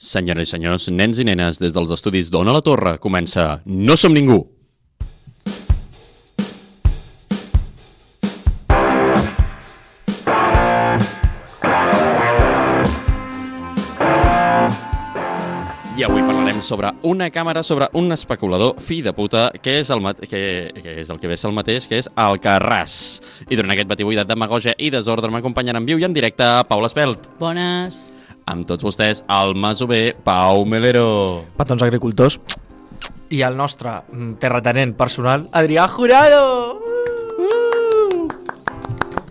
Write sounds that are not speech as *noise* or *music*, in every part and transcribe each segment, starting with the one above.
Senyores i senyors, nens i nenes, des dels estudis d'Ona la Torre comença No som ningú. I avui parlarem sobre una càmera, sobre un especulador fi de puta, que és el, que, que és el que ve ser el mateix, que és el Carràs. I durant aquest batibull de demagogia i desordre m'acompanyen en viu i en directe Paula Espelt. Bones. Amb tots vostès, el masover Pau Melero. petons agricultors i el nostre mm, terratenent personal, Adrià Jurado!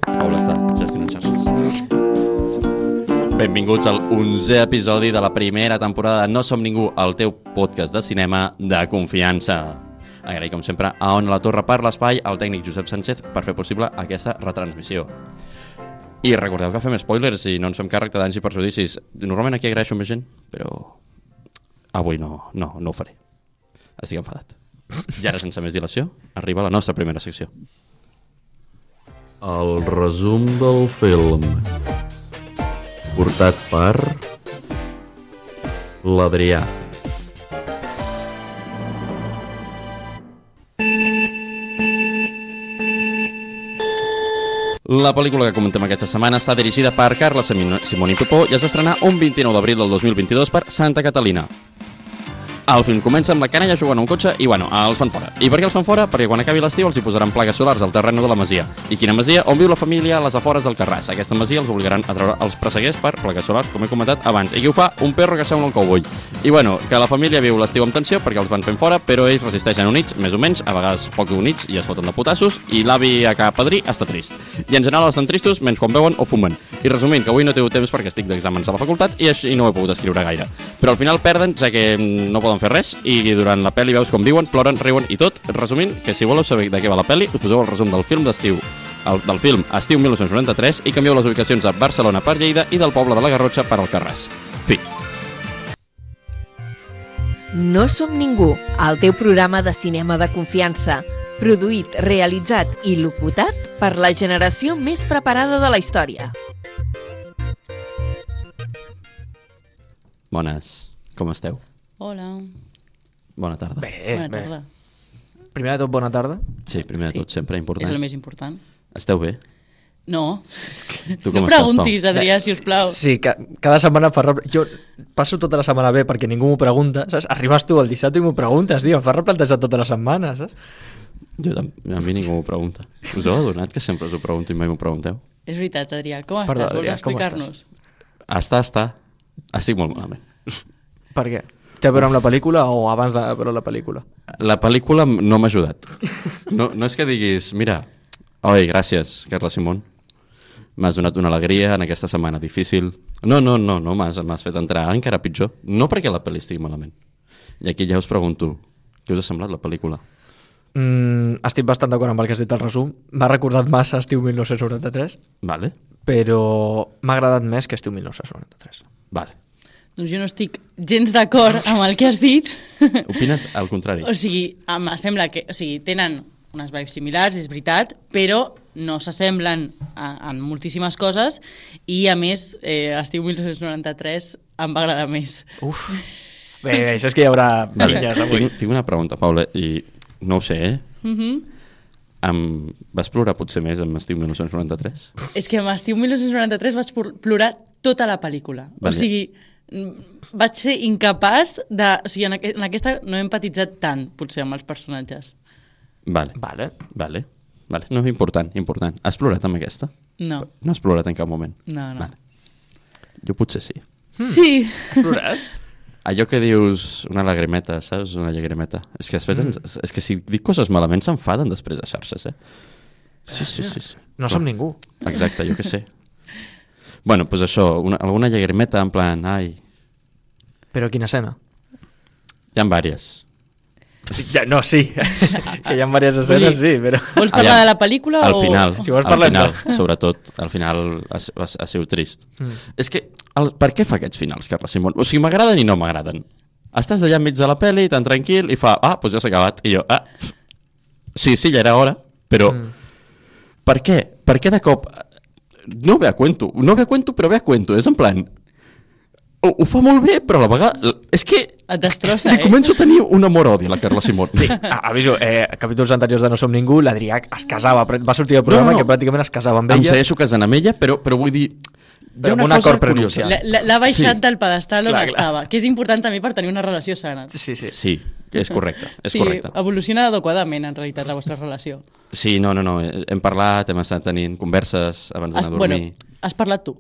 Paula està gestionant xarxes. Benvinguts al 11è episodi de la primera temporada de No Som Ningú, el teu podcast de cinema de confiança. Agraï, com sempre, a On la Torre per l'espai, al tècnic Josep Sánchez per fer possible aquesta retransmissió. I recordeu que fem spoilers i no ens fem càrrec de danys i perjudicis. Normalment aquí agraeixo més gent, però avui no, no, no ho faré. Estic enfadat. I ara, sense més dilació, arriba la nostra primera secció. El resum del film. Portat per... L'Adrià. La pel·lícula que comentem aquesta setmana està dirigida per Carla Simon- Simoni Topó i es estrenar un 29 d'abril del 2022 per Santa Catalina. El film comença amb la canalla jugant a un cotxe i, bueno, els fan fora. I per què els fan fora? Perquè quan acabi l'estiu els hi posaran plagues solars al terreny de la masia. I quina masia? On viu la família a les afores del Carràs. Aquesta masia els obligaran a treure els presseguers per plagues solars, com he comentat abans. I qui ho fa? Un perro que sembla un cowboy. I, bueno, que la família viu l'estiu amb tensió perquè els van fent fora, però ells resisteixen units, més o menys, a vegades poc units i es foten de putassos, i l'avi a cap padrí està trist. I en general estan tristos menys quan beuen o fumen. I resumint, que avui no teniu temps perquè estic d'exàmens a la facultat i així no ho he pogut escriure gaire. Però al final perden, ja que mm, no poden fer res, i durant la pel·li veus com viuen, ploren, riuen i tot. Resumint, que si voleu saber de què va la pel·li, us poseu el resum del film d'estiu el, del film Estiu 1993 i canvieu les ubicacions a Barcelona per Lleida i del poble de la Garrotxa per Alcarràs. Fi. No som ningú, el teu programa de cinema de confiança. Produït, realitzat i locutat per la generació més preparada de la història. Bones. Com esteu? Hola. Bona tarda. Bé, Bona bé. tarda. Primer de tot, bona tarda. Sí, primer de Sí. tot, sempre És important. el més important. Esteu bé? No, Tu no com preguntis, estàs, Adrià, si us plau. Sí, ca cada setmana fa... repre- Jo passo tota la setmana bé perquè ningú m'ho pregunta, saps? Arribes tu el dissabte i m'ho preguntes, tio, em fa replantejar tota la setmana, saps? Jo, a mi ningú m'ho pregunta. Us heu adonat que sempre us ho pregunto i mai m'ho pregunteu? És veritat, Adrià. Com Perdó, estàs? Vols Adrià, com explicar-nos? Està, està. Estic molt malament. Per què? Té a veure amb la pel·lícula o abans de veure la pel·lícula? La pel·lícula no m'ha ajudat. No, no és que diguis, mira, oi, gràcies, Carla Simón. M'has donat una alegria en aquesta setmana difícil. No, no, no, no m'has fet entrar encara pitjor. No perquè la pel·li estigui malament. I aquí ja us pregunto, què us ha semblat la pel·lícula? Mm, estic bastant d'acord amb el que has dit al resum. M'ha recordat massa Estiu 1993, Vale? però m'ha agradat més que Estiu 1993. Vale. Doncs jo no estic gens d'acord amb el que has dit. *laughs* Opines al contrari? o sigui, em sembla que... O sigui, tenen unes vibes similars, és veritat, però no s'assemblen a- en moltíssimes coses i, a més, eh, Estiu 1993 em va agradar més. Uf. Bé, *laughs* bé, això és que hi haurà Vale. pinyes avui. Tinc, tinc una pregunta, Paula, i no ho sé, eh? Mm -hmm. Em... Vas plorar potser més amb Estiu 1993? És que amb Estiu 1993 vaig por- plorar tota la pel·lícula. Vale. O sigui, vaig ser incapaç de... O sigui, en, aqu en aquesta no he empatitzat tant, potser, amb els personatges. Vale. Vale. Vale. Vale. No, important, important. Has plorat amb aquesta? No, No has plorat en cap moment? no, no. Vale. Jo potser sí. Sí, Has plorat? Allò que dius una lagrimeta, saps? Una llagrimeta. És que, després, mm. és que si dic coses malament s'enfaden després a xarxes, eh? Sí, sí, sí. sí. No som ningú. Exacte, jo que sé. Bueno, doncs pues això, una, alguna llagrimeta en plan, ai, Però quina escena? hi ha vàries. Ja, no, sí. *laughs* que hi ha diverses escenes, sí, però... vols parlar Aviam, de la pel·lícula Al o... final, Si vols al final, de- sobretot, al final ha, ha, ha sigut trist. Mm. És que, el, per què fa aquests finals, Carla Simón? O sigui, m'agraden i no m'agraden. Estàs allà enmig de la pel·li, tan tranquil, i fa, ah, doncs ja s'ha acabat. I jo, ah, sí, sí, ja era hora, però Mm. per què? Per què de cop... No ve a cuento, no ve a cuento, però ve a cuento. És en plan... ho, ho fa molt bé, però a la vegada... És que Et destrossa, li eh? començo a tenir un amor-odi a la Carla Simón. Sí. Ah, aviso, eh, capítols anteriors de No som ningú, l'Adrià es casava, però va sortir del programa No, no, que pràcticament es casava amb Em ella. segueixo casant amb ella, però, però vull dir... Hi Però ha una un cosa curiosa. prenupcial. La- la- L'ha baixat Sí. del pedestal on Clar, clar. estava, que és important també per tenir una relació sana. Sí, sí. Sí, és correcte, és sí, correcte. evoluciona adequadament, en realitat, la vostra relació. Sí, no, no, no, hem parlat, hem estat tenint converses abans d'anar a bueno, dormir. has parlat tu.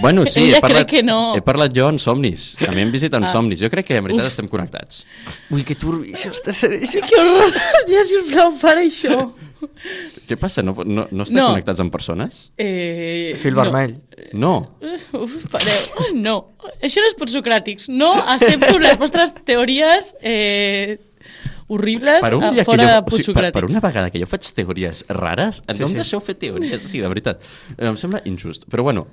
Bueno, sí, *laughs* Ella he parlat, que no. he parlat jo en somnis. A mi em visiten Ah. somnis. Jo crec que en veritat Uf. estem connectats. Ui, que turbi, això està sereix. Que horror! Ja, sisplau, para això. Què passa? No, no, no estem No. connectats amb persones? Eh, Fil no. vermell. No. *laughs* Uf, pareu. No, això no és per socràtics. No accepto les vostres teories eh, horribles Per un a dia que fora jo, de o sigui, per, per una vegada que jo faig teories rares, Sí, no em sí. deixeu fer teories, sí, de veritat. Em sembla injust. Però bueno,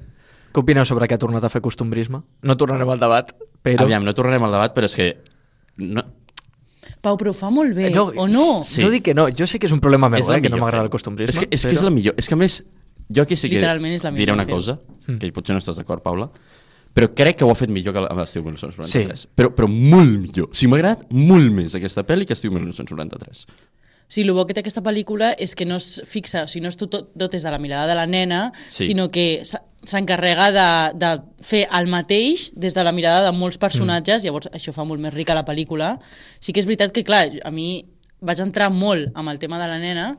Què opineu sobre que ha tornat a fer costumbrisme? No tornarem al debat, però... aviam, no tornarem al debat, però és que... No, Pau, però ho fa molt bé, Eh, no, o no? sí. No dic que no, jo sé que és un problema meu, eh, que no m'agrada el costumbrisme. És que, és, que és la millor. És que a més, jo aquí sí que diré una cosa, Mm. que potser no estàs d'acord, Paula, però crec que ho ha fet millor que amb l'estiu 1993. Sí. Però, però molt millor. O sigui, m'ha agradat molt més aquesta pel·li que estiu 1993. Sí, el bo que té aquesta pel·lícula és que no es fixa, o sigui, no és tot, tot des de la mirada de la nena, Sí. sinó que s'encarrega de, de fer el mateix des de la mirada de molts personatges, mm. llavors això fa molt més rica la pel·lícula. Sí que és veritat que, clar, a mi vaig entrar molt amb el tema de la nena,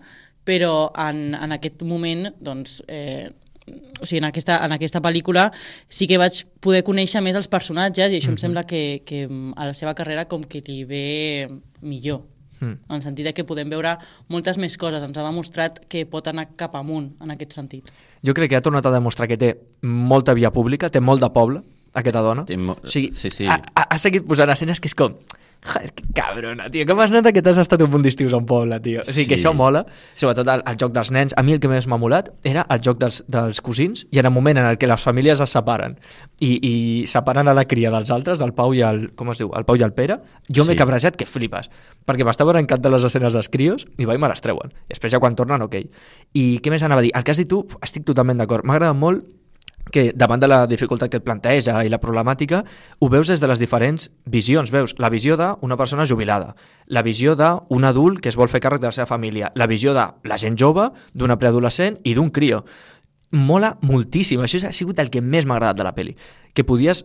però en, en aquest moment, doncs, eh, o sigui, en aquesta, en aquesta pel·lícula sí que vaig poder conèixer més els personatges i això mm -hmm. em sembla que, que a la seva carrera com que li ve millor Mm. en el sentit de que podem veure moltes més coses. Ens ha demostrat que pot anar cap amunt en aquest sentit. Jo crec que ha tornat a demostrar que té molta via pública, té molt de poble, aquesta dona. Té mo- o sigui, sí, sí. Ha, ha, ha seguit posant escenes que és com... Joder, que cabrona, tio, com es nota que t'has estat un punt d'estius a un poble, tio. O sigui, que Sí. això mola, sobretot el, el joc dels nens. A mi el que més m'ha molat era el joc dels, dels cosins i en el moment en el que les famílies es separen i, i separen a la cria dels altres, del Pau i el... com es diu? El Pau i el Pere, jo Sí. m'he cabrejat que flipes, perquè m'estava arrencant de les escenes dels crios i va i me les treuen. I després ja quan tornen, ok. I què més anava a dir? El que has dit tu, estic totalment d'acord. M'ha agradat molt que davant de la dificultat que et planteja i la problemàtica, ho veus des de les diferents visions. Veus la visió d'una persona jubilada, la visió d'un adult que es vol fer càrrec de la seva família, la visió de la gent jove, d'una preadolescent i d'un crio. Mola moltíssim. Això ha sigut el que més m'ha agradat de la pel·li. Que podies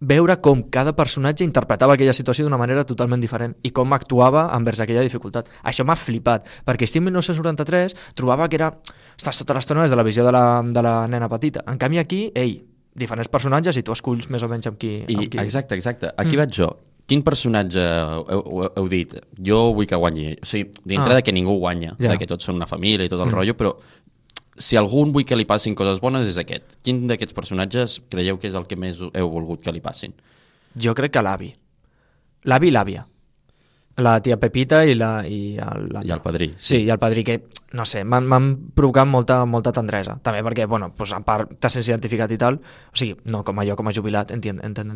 veure com cada personatge interpretava aquella situació d'una manera totalment diferent i com actuava envers aquella dificultat. Això m'ha flipat, perquè estiu 1993 trobava que era, estàs tota l'estona des de la visió de la, de la nena petita. En canvi aquí, ei, diferents personatges i tu esculls més o menys amb qui... I, amb qui... exacte, exacte. Aquí Mm. vaig jo. Quin personatge heu, heu, heu dit? Jo vull que guanyi. O sigui, dintre Ah. de que ningú guanya, Ja. de que tots són una família i tot el Mm. rotllo, però si algun vull que li passin coses bones és aquest. Quin d'aquests personatges creieu que és el que més heu volgut que li passin? Jo crec que l'avi. L'avi i l'àvia. La tia Pepita i, la, i el, I el padrí. Sí, i el padrí que, no sé, m'han provocat molta, molta tendresa. També perquè, bueno, pues, a part t'has identificat i tal, o sigui, no com a jo, com a jubilat, entén, entén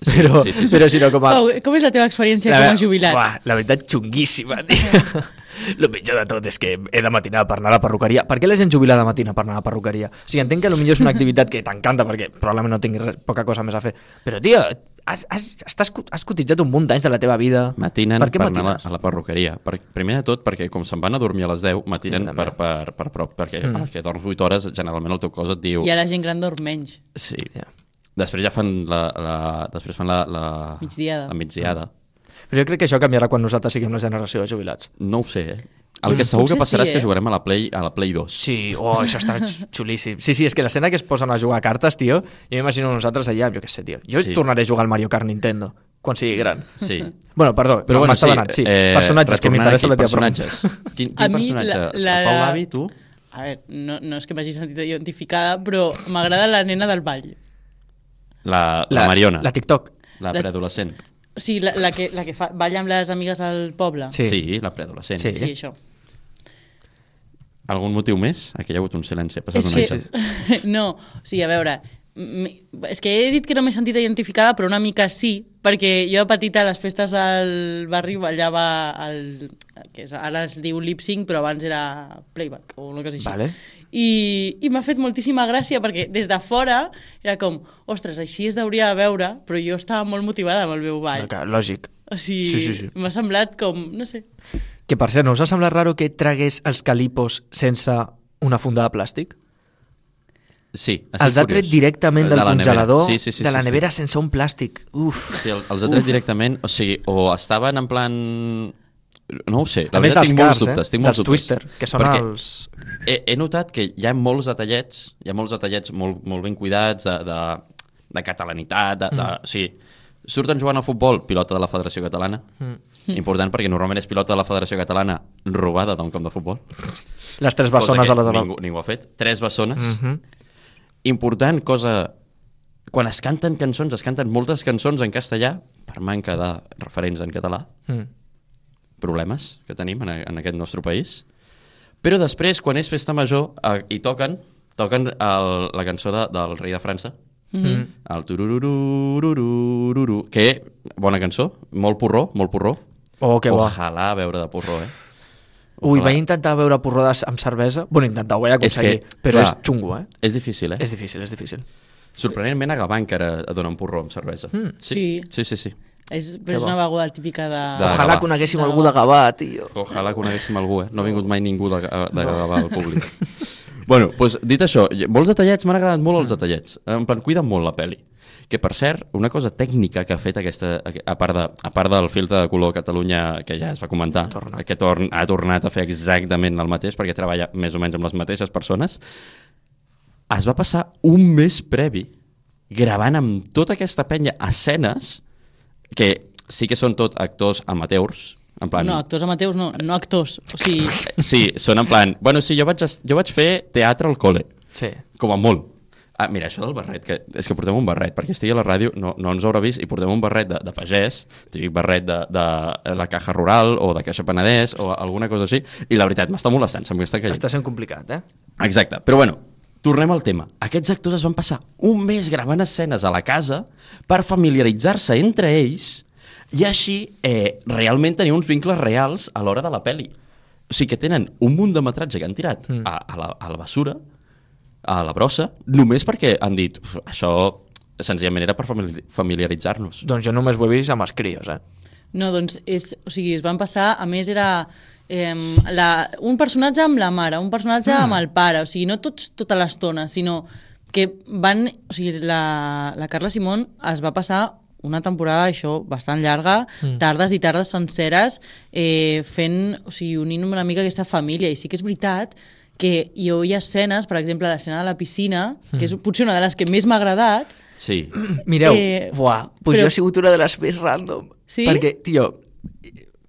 Sí, però, sí, sí, sí. però sinó com a... Pau, com és la teva experiència La com a jubilat? Buah, la veritat, xunguíssima, tio. *laughs* El pitjor de tot és que he de matinar per anar a la perruqueria. Per què la gent jubila de matina per anar a la perruqueria? O sigui, entenc que potser és una activitat que t'encanta perquè probablement no tinguis res, poca cosa més a fer. Però, tio, has, has, estàs, has cotitzat un munt d'anys de la teva vida. Matinen per per, què anar a la, a la perruqueria. Per, primer de tot, perquè com se'n van a dormir a les 10, matinen Sí, per, per, per prop, perquè Mm. mm. que dorms 8 hores, generalment el teu cos et diu... I ara la gent gran dorm menys. Sí. Ja. Després ja fan la, la, després fan la, la, Migdiada. la migdiada. Però jo crec que això canviarà quan nosaltres siguem la generació de jubilats. No ho sé, eh? El que segur Potser que passarà sí, és que eh? jugarem a la Play, a la Play 2. Sí, oh, això està xulíssim. Sí, sí, és que l'escena que es posen a jugar a cartes, tio, jo m'imagino nosaltres allà, jo què sé, tio. Jo Sí. tornaré a jugar al Mario Kart Nintendo quan sigui gran. Sí. *laughs* Bueno, perdó, Però bueno, sí, m'estava anant. Sí, personatges, que m'interessa la teva personatges. pregunta. *laughs* Quin, A quin mi personatge? la- la- Pau Lavi, tu? A veure, no, no és que m'hagi sentit identificada, però m'agrada la nena del ball. La, la, Mariona, La la, TikTok. la la- preadolescent. O sigui, la, la, que, la que fa, balla amb les amigues al poble. Sí. Sí. la preadolescent. Sí. sí això. Algun motiu més? Aquí hi ha hagut un silenci. Ha passat És una *laughs* no, o sigui, a veure, és que he dit que no m'he sentit identificada, però una mica sí, perquè jo de petita a les festes del barri ballava el, que és, ara es diu lip sync, però abans era playback o una cosa així. Vale. I, i m'ha fet moltíssima gràcia perquè des de fora era com, ostres, així es hauria de veure, però jo estava molt motivada amb el meu ball. Que, lògic. O sigui, Sí, sí, sí. m'ha semblat com, no sé, Que per cert, no us ha semblat raro que tragués els calipos sense una funda de plàstic? Sí, Els ha tret curiós. directament De del nevera. congelador, sí, sí, sí, de la sí, nevera sense un plàstic. Uf. Sí, sí el- els ha tret directament, o sigui, o estaven en plan... No ho sé, la a més veritat dels tinc molts cars, dubtes. eh? Tinc molts dels dubtes. Twister, que són Perquè els... He, he notat que hi ha molts detallets, hi ha molts detallets molt, molt ben cuidats de, de, de catalanitat, de, de, o sigui, surten jugant a futbol, pilota de la Federació Catalana, mm. important perquè normalment és pilota de la Federació Catalana robada d'un camp de futbol. Les tres bessones a la de ningú, ningú ha fet. Tres bessones. Mm Mhm. Important cosa... Quan es canten cançons, es canten moltes cançons en castellà per manca de referents en català, Mm. problemes que tenim en, en aquest nostre país. Però després, quan és festa major, eh, i toquen, toquen el, la cançó de, del rei de França, Mm. el turururururururu, que, bona cançó, molt porró, molt porró. Oh, que bo. Ojalà veure de porró, eh? Ui, Ojalà. vaig intentar beure porrodes amb cervesa. Bueno, intentar, ho vaig aconseguir, És que, però clar, és xungo, eh? És difícil, eh? És difícil, és difícil. Sorprenentment a Gavà encara et donen porró amb cervesa. Mm. Sí, Sí. sí, sí. sí. és, Que però és una beguda típica de... De Ojalà Gavà. coneguéssim De algú de Gavà, tio. Ojalà coneguéssim algú, eh? No ha vingut mai ningú de, de Gavà al públic. bueno, doncs, dit això, molts detallets, m'han agradat molt els detallets. En plan, cuiden molt la peli. Que, per cert, una cosa tècnica que ha fet aquesta, a part, de, a part del filtre de color Catalunya, que ja es va comentar, Torna. que torn, ha tornat a fer exactament el mateix, perquè treballa més o menys amb les mateixes persones, es va passar un mes previ gravant amb tota aquesta penya escenes que sí que són tot actors amateurs, en plan... No, actors amateurs no, no actors. O sigui, Sí, són en plan... Bueno, sí, jo vaig, jo vaig fer teatre al col·le, Sí. com a molt. Ah, mira, això del barret, que és que portem un barret, perquè estigui a la ràdio no, no ens haurà vist, i portem un barret de, de pagès, típic barret de, de la Caja Rural o de Caixa Penedès o alguna cosa així, i la veritat, m'està molestant, se'm està caient. Està sent complicat, eh? Exacte, però bueno, tornem al tema. Aquests actors es van passar un mes gravant escenes a la casa per familiaritzar-se entre ells i així eh, realment tenir uns vincles reals a l'hora de la peli. O sigui que tenen un munt de metratge que han tirat mm. a, a, la, a la basura, a la brossa, només perquè han dit "Uf, això senzillament era per famili- familiaritzar-nos. Doncs jo només ho he vist amb els crios, eh? no, doncs, és, o sigui, es van passar, a més era eh, la, un personatge amb la mare, un personatge mm. amb el pare, o sigui, no tots tota l'estona, sinó que van, o sigui, la, la Carla Simón es va passar una temporada, això, bastant llarga, mm. tardes i tardes senceres, eh, fent, o sigui, unint una mica aquesta família. I sí que és veritat que hi ha escenes, per exemple, l'escena de la piscina, mm. que és potser una de les que més m'ha agradat, Sí, Mireu, Eh, eh, buah, pues però- jo he sigut una de les més random. Sí? Perquè, tio,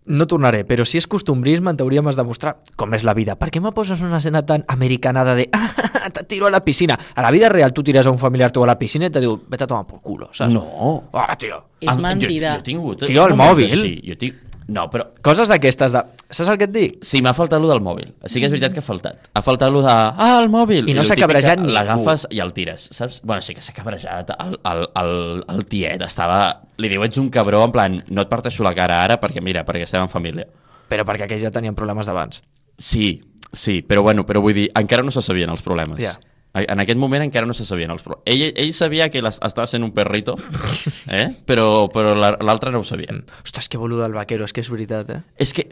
no tornaré, però si és costumbrisme en teoria m'has de mostrar com és la vida. Per què me poses una escena tan americanada de ah, te tiro a la piscina? A la vida real tu tires a un familiar teu a la piscina i te diu vete a tomar por culo, saps? No. Ah, tio. És Ah, mentida. Jo, jo he tingut... Tio, el mòbil. Així. Jo tinc... No, però Coses d'aquestes de... Saps el que et dic? Sí, m'ha faltat lo del mòbil. Sí que és veritat que ha faltat. Ha faltat lo de... Ah, el mòbil! I no s'ha cabrejat ningú. L'agafes i el tires, saps? Bueno, sí que s'ha cabrejat. El, el, el, el tiet estava... Li diu, ets un cabró, en plan, no et parteixo la cara ara perquè, mira, perquè estem en família. Però perquè aquells ja tenien problemes d'abans. Sí, sí, però bueno, però vull dir, encara no se sabien els problemes. Ja. En aquest moment encara no se sabien els problemes. Ell, ell sabia que les- estava sent un perrito, *laughs* eh? però, però la- l'altre no ho sabia. Ostres, que boludo del vaquero, és que és veritat, eh? És que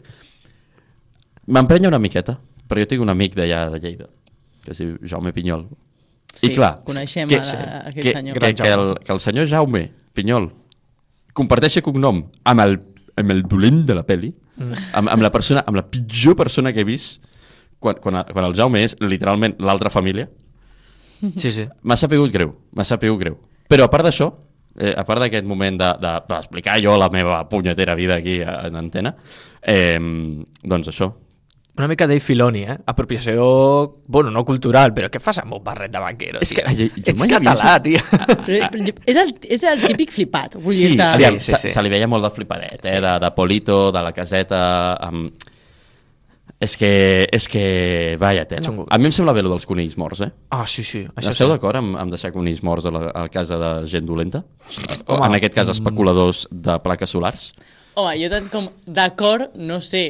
m'emprenya una miqueta, però jo tinc un amic d'allà de Lleida, que es diu Jaume Pinyol. Sí, I clar, coneixem que, a la- a aquest que, senyor. Que, que, el, que el senyor Jaume Pinyol comparteixi cognom amb el, amb el dolent de la peli, mm. amb, amb, la persona, amb la pitjor persona que he vist, quan, quan, quan el Jaume és literalment l'altra família, *laughs* Sí, sí. m'ha sapigut greu, m'ha sapigut greu. Però a part d'això, eh, a part d'aquest moment de- de- d'explicar jo la meva punyetera vida aquí a- en antena, eh, doncs això. Una mica Dave Filoni, eh? Apropiació, bueno, no cultural, però què fas amb un barret de vaquero, És tio? que, jo- jo Ets havia català, vist- tio. Però És el, és el típic flipat, vull Sí, dir-te. aviam, Sí, sí, se, sí. se li veia molt de flipadet, eh? Sí. de, de Polito, de la caseta... Amb... És que, és que, vaja tela. Xungo. A mi em sembla bé el dels conills morts, eh? Ah, sí, sí. Això Esteu sí. d'acord amb, amb deixar conills morts a, la, a casa de gent dolenta? O, Home, en aquest cas, especuladors de plaques solars? Home, jo tant com d'acord, no sé,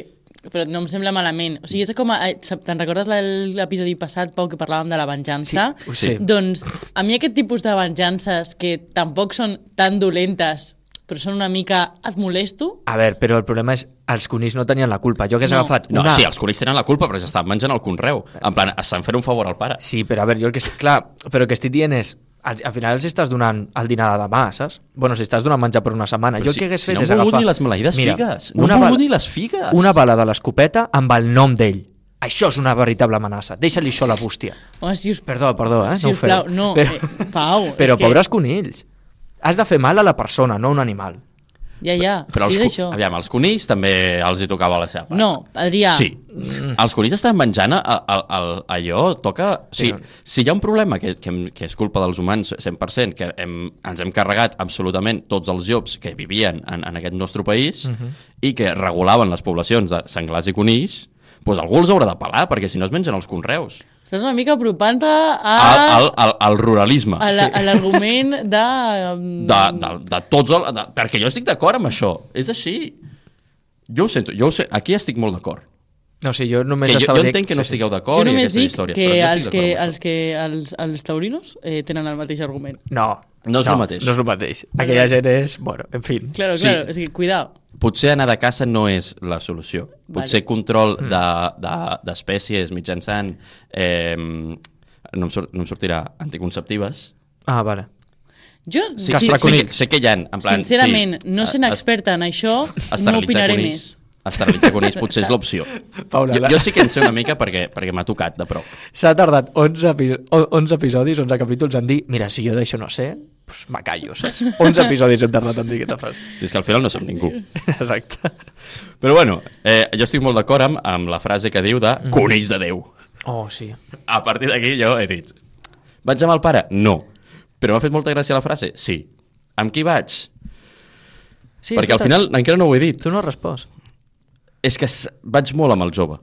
però no em sembla malament. O sigui, és com... A, te'n recordes l'episodi passat, Pau, que parlàvem de la venjança? Sí, sí. Doncs a mi aquest tipus de venjances que tampoc són tan dolentes, però són una mica... Et molesto? A veure, però el problema és els conills no tenien la culpa. Jo hagués No. agafat No, una... sí, els conills tenen la culpa, però ja estan menjant el conreu. En plan, estan fent un favor al pare. Sí, però a veure, jo el que estic... Clar, però el que estic dient és al, al final els estàs donant el dinar de demà, saps? Bueno, si estàs donant menjar per una setmana. Però jo el si- que hagués si fet no és agafar... ni les maleïdes figues. No una volgut bala- ni les figues. Una bala de l'escopeta amb el nom d'ell. Això és una veritable amenaça. Deixa-li això a la bústia. Home, si us, Perdó, perdó, eh? si no ho us plau, no, Però, eh, Pau, però és que- pobres conills. Has de fer mal a la persona, no a un animal. Ja, ja, Però els, sí, co- això. aviam, els conills també els hi tocava la seva part. No, Adrià. Sí. Els conills estan menjant a, a, a, allò, toca... O sigui, Però- si hi ha un problema que, que, que és culpa dels humans 100%, que hem, ens hem carregat absolutament tots els llops que vivien en, en aquest nostre país i que regulaven les poblacions de senglars i conills, doncs algú els haurà de pelar, perquè si no es mengen els conreus. Estàs una mica apropant-te a, Al, al, al, al ruralisme. a la- a l'argument de... *laughs* de, de, de tots el, de, perquè jo estic d'acord amb això, és així jo ho sento, jo ho sé, aquí estic molt d'acord No sé, jo només que jo, estava jo entenc que no sí, sí. estigueu d'acord i només aquesta dic història que, però jo els, que, els, que els, els taurinos eh, tenen el mateix argument. No, No és el mateix. No és el mateix. Aquella gent és... Bueno, en fi. Claro, Sí. claro, o sigui, cuidao. Potser anar de caça no és la solució potser Vale. control Mm. de- de- d'espècies mitjançant eh, no, em surt, no em sortirà anticonceptives Ah, vale. Jo, sí, sí, sé, que, conills. sé que hi ha en plan, sincerament, sí, no sent experta en això, no opinaré conills. més. Esterilitzar conills potser és l'opció. Paula, Jo, jo sí que en sé una mica perquè, perquè m'ha tocat de prop. S'ha tardat 11, epi 11 episodis, 11 capítols en dir mira, si jo d'això no sé, pues me callo, saps? 11 episodis hem tardat en dir aquesta frase. Si és que al final no som ningú. *laughs* Exacte. Però bueno, eh, jo estic molt d'acord amb, amb la frase que diu de conills de Déu. Oh, sí. A partir d'aquí jo he dit, vaig amb el pare? No. Però m'ha fet molta gràcia la frase? Sí. Amb qui vaig? sí Perquè al final encara no ho he dit. Tu no has respost. És que vaig molt amb el jove.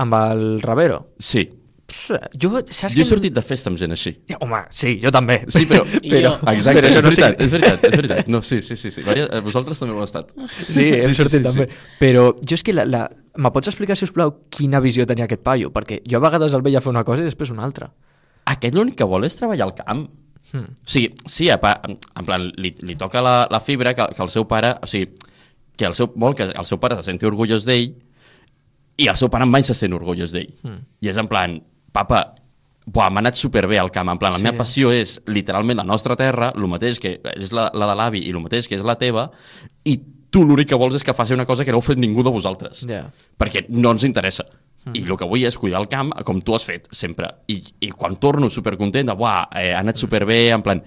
Amb el Ravero. Sí. Pss, Jo, saps Jo he que... sortit de festa amb gent així. Ja, Home, sí, jo també. Sí, però... *laughs* Jo. Exacte, Però és, no veritat, és veritat, és veritat. No, sí, sí, sí. sí. Eh, Vosaltres també ho heu estat. Sí, hem Sí, sí, sortit sí, també. sí. Però jo és que la, la... me pots explicar, si us plau, quina visió tenia aquest paio? Perquè jo a vegades el veia fer una cosa i després una altra. Aquest l'únic que vol és treballar al camp. Hmm. O sigui, sí, a pa, en plan, li, li toca la, la fibra que, que el seu pare, o sigui, que el seu, vol que el seu pare se senti orgullós d'ell i el seu pare mai se sent orgullós d'ell. Hmm. I és en plan, papa, buah, m'ha anat superbé al camp, en plan, la Sí. meva passió és literalment la nostra terra, el mateix que és la, la de l'avi i el mateix que és la teva, i tu l'únic que vols és que faci una cosa que no heu fet ningú de vosaltres Ja. perquè no ens interessa. Mm. I el que vull és cuidar el camp com tu has fet sempre. I, i quan torno supercontent de, buah, eh, ha anat superbé, en plan...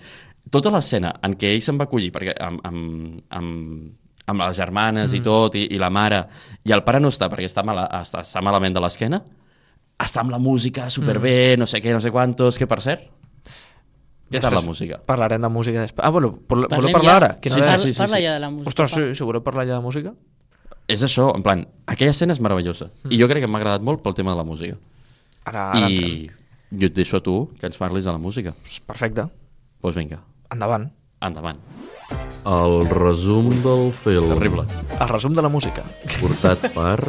Tota l'escena en què ell se'n va acollir perquè, amb, amb, amb, amb les germanes mm. i tot, i, i la mare, i el pare no està perquè està, mala, està, està malament de l'esquena, està amb la música superbé, mm. no sé què, no sé quantos, que per cert, què tal la música? Parlarem de música després. Ah, bueno, voleu parlar ja. ara? Que Sí, no sí, sí, sí, parla sí. ja de la música. Ostres, sí, si voleu parlar ja de música? És això, en plan, aquella escena és meravellosa. Mm. I jo crec que m'ha agradat molt pel tema de la música. Ara, ara I entrem. jo et deixo a tu que ens parlis de la música. Perfecte. Doncs pues vinga, Endavant. Endavant. El resum del film. Terrible. El resum de la música. Portat per...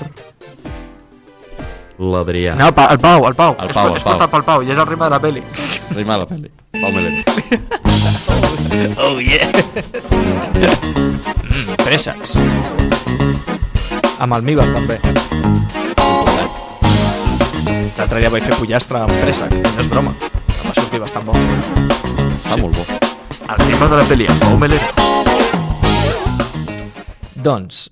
L'Adrià. No, el Pau, el Pau. El Pau, El Pau, el és portat pel Pau, i és el ritme de la peli. Rima la pel·li. Pau Melero. Oh, yeah! mm, préssecs. Amb almíbar, també. L'altre dia vaig fer pollastre amb préssec, no és broma. Em va sortir bastant bo. Està molt bo. El ritme de la peli, amb Pau Melero. Doncs,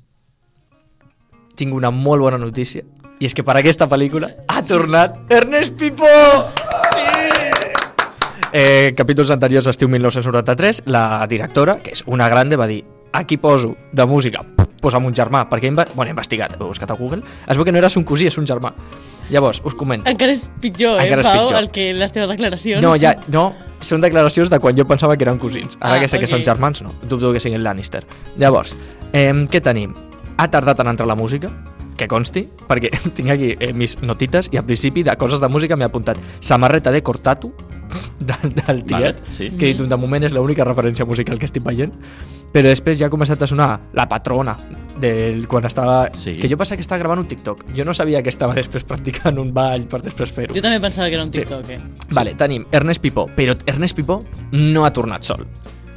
tinc una molt bona notícia, i és que per aquesta pel·lícula ha tornat Ernest Pipó! Sí! Eh, capítols anteriors d'estiu 1993, la directora, que és una grande, va dir aquí poso de música, posa'm un germà, perquè he, inve bueno, he investigat, he buscat a Google, es veu que no era son cosí, és un germà. Llavors, us comento. Encara és pitjor, eh, Encara Pau, pitjor. el que les teves declaracions. No, ja, no, són declaracions de quan jo pensava que eren cosins. Ara Ah, que sé que ok. són germans, no. Dubto que siguin Lannister. Llavors, eh, què tenim? Ha tardat en entrar la música, que consti, perquè *laughs* tinc aquí eh, mis notites i al principi de coses de música m'he apuntat samarreta de Cortatu *laughs* del, del tiet, Vale, sí. que he dit, de moment és l'única referència musical que estic veient, però després ja ha començat a sonar la patrona del, quan estava... Sí. Que jo pensava que estava gravant un TikTok. Jo no sabia que estava després practicant un ball per després fer-ho. Jo també pensava que era un Sí. TikTok, eh? Vale, tenim Ernest Pipó, però Ernest Pipó no ha tornat sol.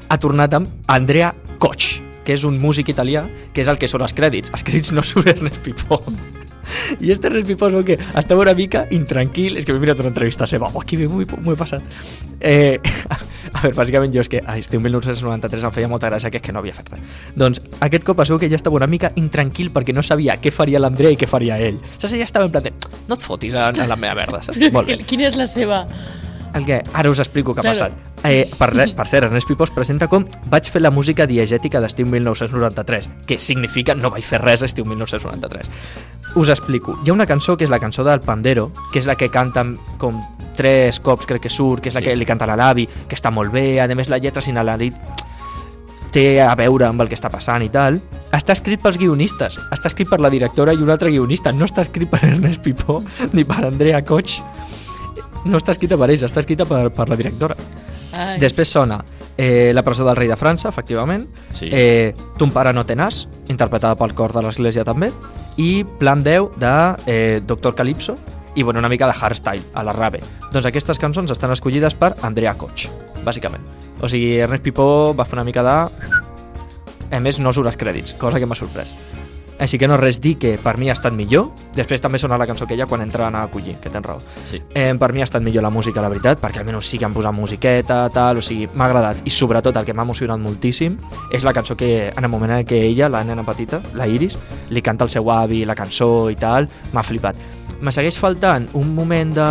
Ha tornat amb Andrea Koch, que és un músic italià, que és el que són els crèdits. Els crèdits no surt Ernest Pipó. I este Ernest Pipó és el que estava una mica intranquil, és que m'he mirat una entrevista seva, oh, que bé, m'ho he- passat. Eh, *laughs* a veure, bàsicament jo és que a estiu 1993 em feia molta gràcia que és que no havia fet res. Doncs aquest cop es veu que ja estava una mica intranquil perquè no sabia què faria l'Andrea i què faria ell. Saps? Ja estava en plan de, no et fotis en, en la meva merda, saps? *laughs* Molt bé. Quina és la seva... El què? Ara us explico què ha Claro. passat. Eh, per, per cert, Ernest Pipó es presenta com vaig fer la música diegètica d'estiu 1993, que significa no vaig fer res estiu 1993. Us explico. Hi ha una cançó que és la cançó del Pandero, que és la que canta com tres cops, crec que surt, que és la Sí. que li canta a l'avi, que està molt bé, a més la lletra sin alarit té a veure amb el que està passant i tal, està escrit pels guionistes, està escrit per la directora i un altre guionista, no està escrit per Ernest Pipó ni per Andrea Koch, no està escrita per ells, està escrita per, per la directora. Ai. Després sona eh, La presó del rei de França, efectivament, Sí. eh, Ton pare no té nas, interpretada pel cor de l'església també, i Plan 10 de eh, Doctor Calypso, i bueno, una mica de hardstyle, a la rave. Doncs aquestes cançons estan escollides per Andrea Koch, bàsicament. O sigui, Ernest Pipó va fer una mica de... A més, no surt els crèdits, cosa que m'ha sorprès. Així que no res dir que per mi ha estat millor. Després també sona la cançó aquella quan entraven a acollir, que tens raó. Sí. Eh, per mi ha estat millor la música, la veritat, perquè almenys sí que han posat musiqueta, tal, o sigui, m'ha agradat. I sobretot el que m'ha emocionat moltíssim és la cançó que en el moment en què ella, la nena petita, la Iris, li canta al seu avi la cançó i tal, m'ha flipat. Me segueix faltant un moment de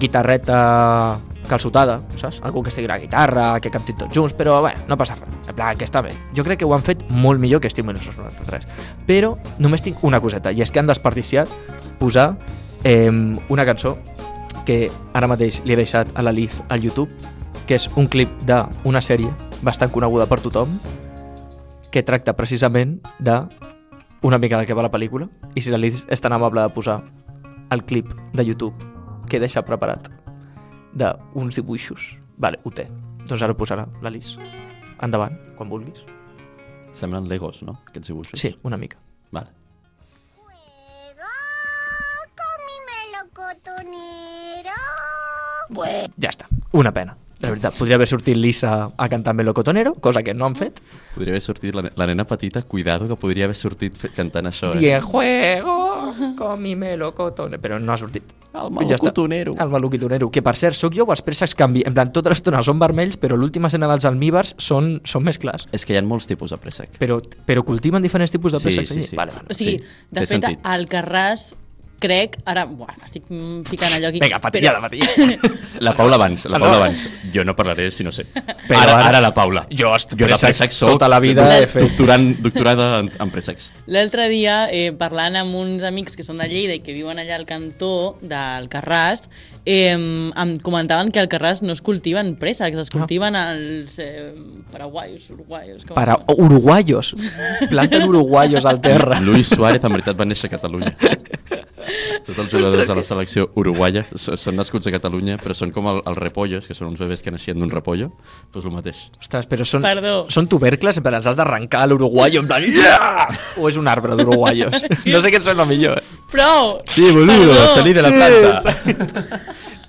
guitarreta calçotada, saps? Algú que estigui a la guitarra, que cantin tots junts, però bé, no passa res. En plan, que està bé. Jo crec que ho han fet molt millor que Estiu 1993. Però només tinc una coseta, i és que han desperdiciat posar eh, una cançó que ara mateix li he deixat a la Liz al YouTube, que és un clip d'una sèrie bastant coneguda per tothom, que tracta precisament de una mica de què va la pel·lícula, i si la Liz és tan amable de posar el clip de YouTube que he deixat preparat d'uns dibuixos. Vale, ho té. Doncs ara ho posarà la Liz. Endavant, quan vulguis. Semblen Legos, no? Aquests dibuixos. Sí, una mica. Vale. Juega con mi melocotonero. Ja està. Una pena. La veritat, podria haver sortit Lisa a cantar Melocotonero, cosa que no han fet. Podria haver sortit la, la nena petita, cuidado, que podria haver sortit cantant això, eh? Dient, juego con mi melocotonero. Però no ha sortit. El Ja està. melocotonero. El melocotonero. Que, per cert, sóc jo o els préssecs canvi. En plan, tota l'estona són vermells, però l'última escena dels almíbars són, són més clars. És que hi ha molts tipus de préssec. Però, però cultiven diferents tipus de Sí, préssecs sí, allí? sí. Vale, vale. O sigui, Sí, de fet, sentit. al Carràs, crec... Ara, buah, m'estic mm, ficant allò aquí. Vinga, patillada, patillada. *laughs* La Paula abans, la Ah. Paula abans. Jo no parlaré si no sé. Però ara, ara- ara la Paula. Jo jo de préssecs préssec soc tota la vida doctorant, doctorada en, en préssecs. L'altre dia, eh, parlant amb uns amics que són de Lleida i que viuen allà al cantó del Carràs, eh, em comentaven que al Carràs no es cultiven préssecs, es cultiven els eh, paraguaios, uruguaios... Com Para uruguayos. Planten uruguayos al terra. Luis Suárez, en veritat, va néixer a Catalunya. *laughs* Tots els jugadors de la selecció uruguaya són nascuts a Catalunya, però són com el, els repollos, que són uns bebès que naixien d'un repollo, doncs el mateix. Ostres, però són, Perdó. són tubercles, però els has d'arrencar a l'uruguayo en plan... Yeah! O és un arbre d'uruguayos? *laughs* No sé què et sembla millor. eh? Prou! Sí, boludo, salí de la planta.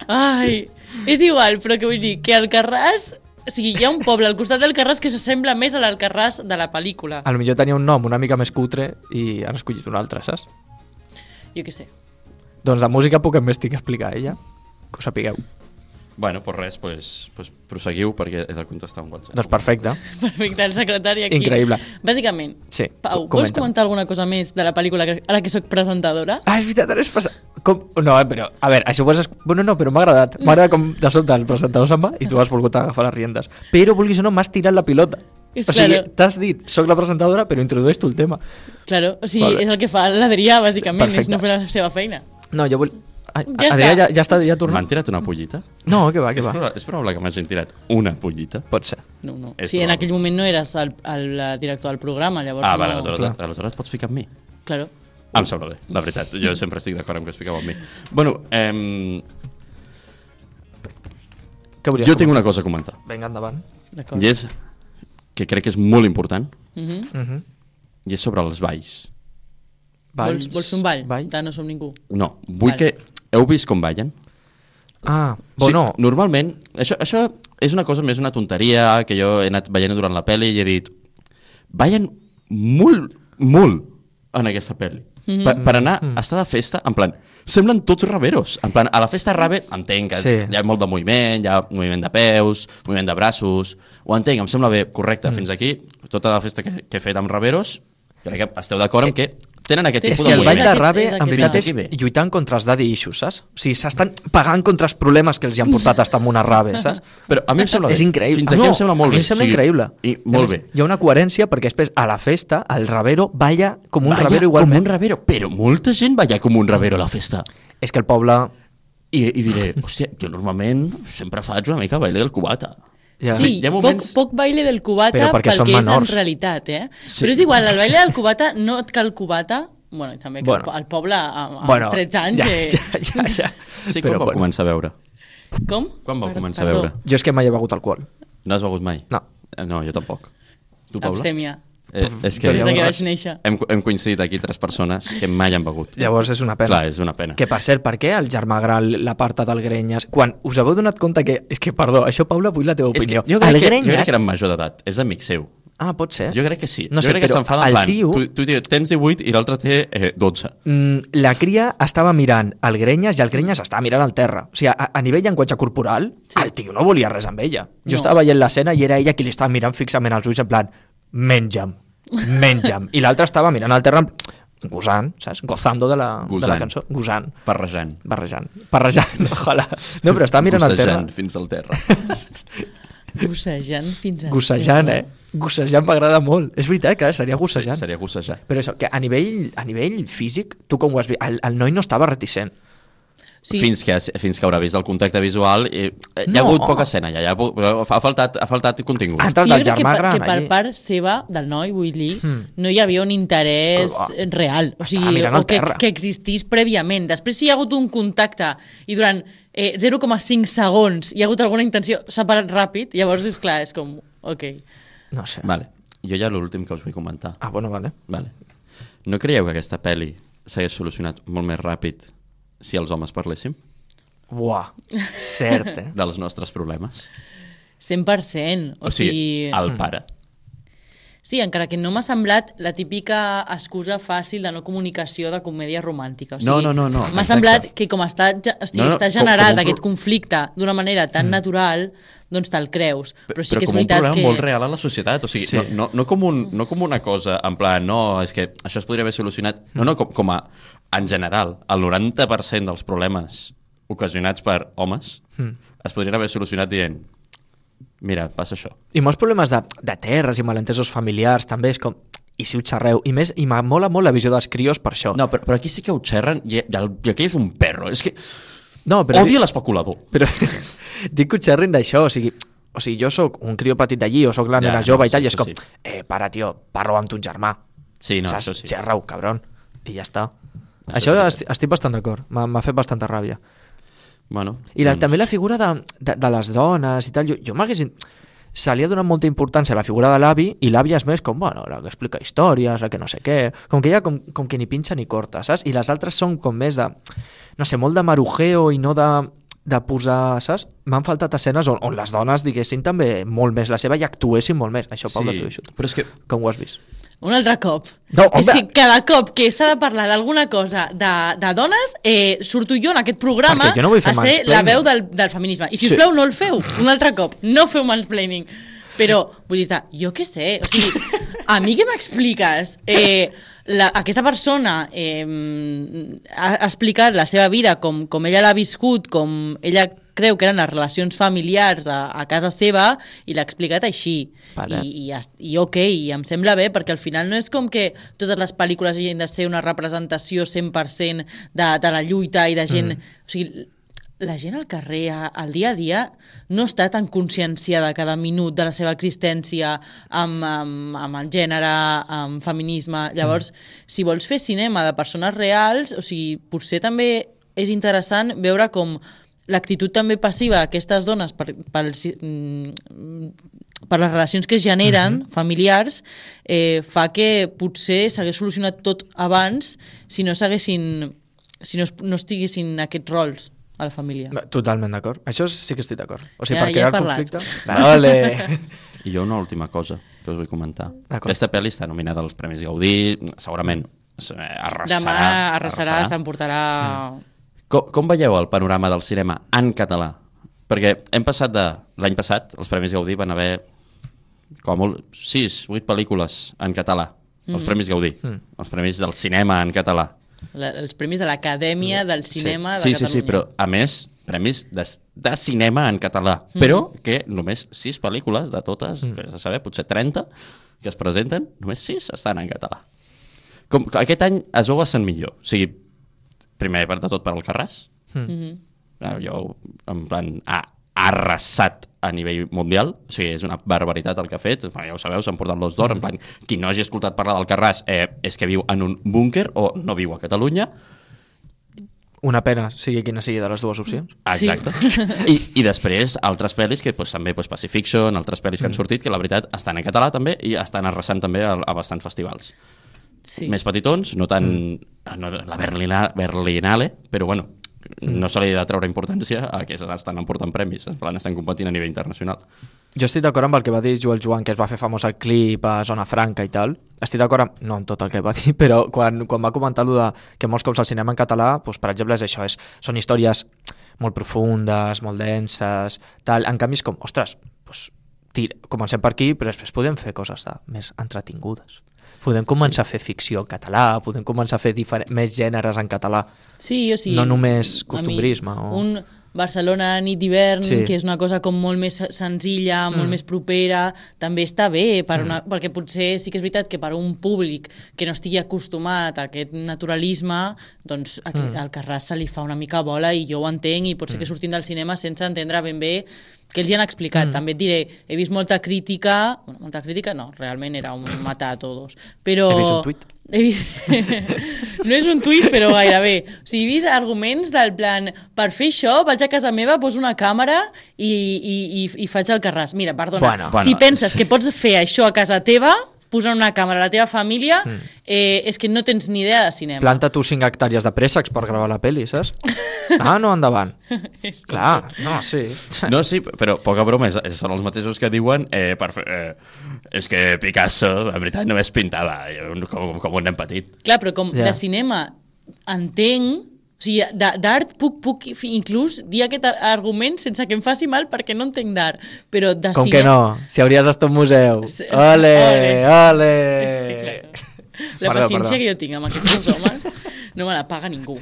Ai, és igual, però que vull dir que al Carràs... O sigui, hi ha un poble al costat del Carràs que s'assembla més a l'Alcarràs de la pel·lícula. A lo millor tenia un nom una mica més cutre i han escollit un altre, saps? Jo què sé. Doncs de música puc més tinc a explicar, ella. Que ho sapigueu. Bueno, pues res, pues, pues proseguiu perquè he de contestar un WhatsApp. Doncs perfecte. Perfecte, el secretari aquí. Increïble. Bàsicament, Sí, Pau, co- vols comentar alguna cosa més de la pel·lícula que, ara que sóc presentadora? Ah, és veritat, ara és passat. Com... No, eh, però, a veure, això ho has... es- Bueno, no, però m'ha agradat. M'ha agradat com de sobte el presentador se'n va i tu has volgut agafar les riendes. Però, vulguis o no, m'has tirat la pilota. És o sigui, claro. t'has dit, sóc la presentadora, però introdueix tu el tema. Claro, o sigui, Vale. és el que fa l'Adrià, bàsicament, Perfecte. és no fer la seva feina. No, jo vull... Ai, Ja Adrià està. ja, ja està, ja ha M'han tornat? tirat una pollita? No, que va, que És, va. probable, és probable que m'hagin tirat una pollita. Pot ser. No, no. És sí, en probable. aquell moment no eres el, el, eh, director del programa, llavors Ah, no... vale, aleshores, clar. aleshores pots ficar amb mi. Claro. Em sembla bé, la veritat. Jo sempre estic d'acord amb que expliqueu amb mi. Bueno, eh, Què jo tinc comentar? una cosa a comentar. Vinga, endavant. I és que crec que és molt important Mhm. Uh -huh. i és sobre els balls. Vols, vols fer un ball? Ball? De no som ningú. No, vull Vale. que... Heu vist com ballen? Ah, bueno, Sí, normalment, això, això és una cosa més una tonteria que jo he anat veient durant la pel·li i he dit ballen molt, molt en aquesta pel·li. Mhm. Per, per anar a estar de festa, en plan, semblen tots raveros. En plan, a la festa rave entenc que Sí. hi ha molt de moviment, hi ha moviment de peus, moviment de braços, ho entenc, em sembla bé, correcte. Fins aquí, tota la festa que, que he fet amb raveros, crec que esteu d'acord en que tenen aquest És és tipus que de el ball de rave, en veritat, és bé. lluitant contra els daddy issues, saps? O sigui, s'estan pagant contra els problemes que els hi han portat a estar en una rave, *laughs* saps? Però a mi em sembla bé. És increïble. Fins aquí no, em sembla molt a mi bé. em sembla increïble. I molt bé. Hi ha una coherència perquè després a la festa el ravero balla com un Balla ravero igualment. Com un ravero, però molta gent balla com un ravero a la festa. És que el poble... I, i diré, hòstia, jo normalment sempre faig una mica baile del cubata. Ja. Sí, hi ha moments- poc, poc baile del cubata Però perquè pel són que és menors. en realitat, eh? Sí. Però és igual, el baile del cubata no et cal cubata, bueno, i també que Bueno. el poble amb, amb Bueno, 13 anys... ja, eh, ja, ja, ja. Sí, Però quan vau bueno. començar a veure? Com? Quan vau Perdó, començar a perdó. veure? Jo és que mai he begut alcohol. No has begut mai? No. Eh, No, jo tampoc. Tu, Paula? Abstèmia. Eh, és que Des de que vaig néixer. hem, hem coincidit aquí tres persones que mai han begut. Llavors és una pena. Clar, és una pena. Que per cert, per què el germà gran l'aparta del Grenyes? Quan us heu donat compte que... És que, perdó, això, Paula, vull la teva És que opinió. jo, crec el que, jo Grenyes... crec que era major d'edat. És amic seu. Ah, pot ser. Jo crec que sí. No jo sé, crec que s'enfada en plan, tio- tu, tu tens 18 i l'altre té eh, 12. Mm, la cria estava mirant el Grenyes i el Grenyes estava mirant al terra. O sigui, a, a nivell llenguatge corporal, sí. el tio no volia res amb ella. Jo No. estava veient l'escena i era ella qui li estava mirant fixament als ulls en plan, menja'm, menja'm. I l'altre estava mirant al terra gosant, saps? Gozando de la, de la cançó. Gosant. Parrejant. Barrejant. Barrejant, *laughs* ojalà. No, però estava mirant al terra. Gossejant fins al terra. *laughs* Gossejant fins a... Gossejant, eh? Gossejant m'agrada molt. És veritat, clar, seria gossejant. Seria gossejar. Però això, que a nivell, a nivell físic, tu com ho has vist? El, el noi no estava reticent. Sí. Fins, que, fins que haurà vist el contacte visual i, eh, hi ha No. hagut poca escena ja, hi ha, ha, faltat, ha faltat contingut Ha Sí, entrat jo el crec que, germà per, gran que per allí. part seva, del noi, vull dir, Hmm. no hi havia un interès Ah, real. O sigui, o que, terra. que existís prèviament. Després, si hi ha hagut un contacte i durant eh, 0,5 segons hi ha hagut alguna intenció, s'ha parat ràpid, llavors, és clar, és com, ok. No sé. Vale. Jo ja l'últim que us vull comentar. Ah, bueno, vale. Vale. No creieu que aquesta pel·li s'hagués solucionat molt més ràpid si els homes parléssim Buah, cert, eh? *laughs* dels nostres problemes? 100%. O, O sigui, el pare. Sí, encara que no m'ha semblat la típica excusa fàcil de no comunicació de comèdia romàntica. O sigui, No, no, no, no, M'ha exacte. semblat que com està, o sigui, No, no, està com- generat com un aquest pro- conflicte d'una manera tan natural, doncs te'l creus. Però sí però que és com un veritat problema que... molt real a la societat, o sigui, Sí. sí. no, no, no, com un, no com una cosa en plan, no, és que això es podria haver solucionat, no, no, com, com a, en general, el 90% dels problemes ocasionats per homes Mm. es podrien haver solucionat dient mira, passa això. I molts problemes de, de terres i malentesos familiars també és com... I si ho xerreu? I més, i m'amola molt la visió dels crios per això. No, però, però aquí sí que ho xerren i, i, el, i aquí és un perro, és que no però odia l'especulador. però *laughs* dic que ho xerrin d'això, o sigui, o sigui, jo sóc un crio petit d'allí o sóc la Ja, nena no, jove i sí, tal, i és com, sí. eh, para, tio, parlo amb ton germà. Sí, no, Saps? això sí. Xerra-ho, cabron. I ja està. Això Això, estic, bastant d'acord. M'ha fet bastanta ràbia. Bueno, I la, doncs, també la figura de, de, de les dones i tal, jo, jo m'hagués... Se li ha donat molta importància a la figura de l'avi i l'avi és més com, bueno, la que explica històries, la que no sé què... Com que ella com, com que ni pinxa ni corta, saps? I les altres són com més de... No sé, molt de marujeo i no de, de posar, saps? M'han faltat escenes on, on les dones diguessin també molt més la seva i actuessin molt més. Això, Paula, sí, t'ho deixo. però és que Com ho has vist? Un altre cop. No, és home. que cada cop que s'ha de parlar d'alguna cosa de, de dones, eh, surto jo en aquest programa jo no vull fer a ser mansplaining. la veu del, del feminisme. I si us Sí. plau, no el feu. Un altre cop. No feu mansplaining. Però, vull dir jo què sé, o sigui, a mi què m'expliques? Eh, la, aquesta persona eh, ha explicat la seva vida com, com ella l'ha viscut, com ella creu que eren les relacions familiars a, a casa seva i l'ha explicat així. I, i, i ok, i em sembla bé, perquè al final no és com que totes les pel·lícules hagin de ser una representació 100% de, de la lluita i de gent... Mm. O sigui, la gent al carrer, al dia a dia, no està tan conscienciada cada minut de la seva existència amb, amb, amb el gènere, amb feminisme. Llavors, si vols fer cinema de persones reals, o sigui, potser també és interessant veure com l'actitud també passiva d'aquestes dones per, pel, mm, per les relacions que es generen, familiars, eh, fa que potser s'hagués solucionat tot abans si no s'haguessin si no, es- no estiguessin aquests rols a la família. Totalment d'acord. Això sí que estic d'acord. O sigui, Ja- per ja crear parlat. conflicte... *laughs* Ole! I jo una última cosa que us vull comentar. Aquesta pel·li està nominada als Premis Gaudí, segurament eh, arrasarà. Demà arrasarà, s'emportarà... Com, com veieu el panorama del cinema en català? Perquè hem passat de... L'any passat, els Premis Gaudí van haver com molt 6, 8 pel·lícules en català. Els Premis Gaudí. Els Premis del cinema en català. La, els premis de l'Acadèmia del Cinema sí. de sí, sí, sí, Catalunya. però a més, premis de, de cinema en català. Però que només 6 pel·lícules de totes, mm. a saber, potser 30, que es presenten, només 6 estan en català. Com, aquest any es veu bastant millor. O sigui, primer per de tot per al Carràs, Mhm. Ah, jo, en plan, ha arrasat a nivell mundial, o sigui, és una barbaritat el que ha fet, Bueno, ja ho sabeu, s'han portat l'os d'or, en plan, qui no hagi escoltat parlar del Carràs eh, és que viu en un búnquer o no viu a Catalunya, Una pena, sigui quina sigui de les dues opcions. Sí. Exacte. *laughs* I, I després altres pel·lis que pues, també pues, Pacifiction, altres pel·lis que han sortit que la veritat estan en català també i estan arrasant també a, a bastants festivals. Sí. Més petitons, no tant no, la Berlina, Berlinale, però bueno, no se li ha de treure importància a que estan emportant premis, en plan estan competint a nivell internacional. Jo estic d'acord amb el que va dir Joel Joan, que es va fer famós el clip a Zona Franca i tal. Estic d'acord amb, no amb tot el que va dir, *laughs* però quan, quan va comentar de que molts cops el cinema en català, doncs, per exemple, és això, és, són històries molt profundes, molt denses, tal. En canvi és com, ostres, doncs, tir, comencem per aquí, però després podem fer coses de, més entretingudes. Podem començar sí. a fer ficció en català, podem començar a fer més gèneres en català. Sí, o sigui... No només a mi, costumbrisme, o- Un Barcelona nit d'hivern, Sí. que és una cosa com molt més senzilla, molt més propera, també està bé, per una, perquè potser sí que és veritat que per un públic que no estigui acostumat a aquest naturalisme, doncs a, mm. al Carràs se li fa una mica bola i jo ho entenc i pot ser que sortim del cinema sense entendre ben bé què els hi han explicat. Mm. També et diré, he vist molta crítica, bueno, molta crítica no, realment era un *coughs* matar a todos, però... He vist un tuit. He vist... *laughs* no és un tuit, però gairebé. O sigui, he vist arguments del plan, per fer això vaig a casa meva, poso una càmera i, i, i, i faig el carràs. Mira, perdona, Bueno. si Bueno, penses que pots fer això a casa teva, posant una càmera a la teva família, eh, és que no tens ni idea de cinema. Planta tu 5 hectàrees de préssecs per gravar la pel·li, saps? Ah, no, endavant. *laughs* Clar, no, sí. No, sí, però poca broma, és, és- són els mateixos que diuen eh, per fer, eh, és que Picasso, en veritat, només pintava eh, com, com un nen petit. Clar, però com Ja. de cinema entenc, o sigui, d'art puc, puc inclús dir aquest ar- argument sense que em faci mal perquè no entenc d'art, però de Com cinema... que no? Si hauries d'estar a un museu. Sí. Ole, Ole. ole. És que, clar, la Perdó, paciència perdó. que jo tinc amb aquests dos homes no me la paga ningú.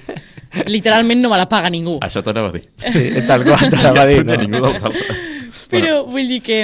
Literalment no me la paga ningú. Això t'anava a dir. Sí, tal qual, te la va dir. No, No? ningú dels altres. Però vull dir que,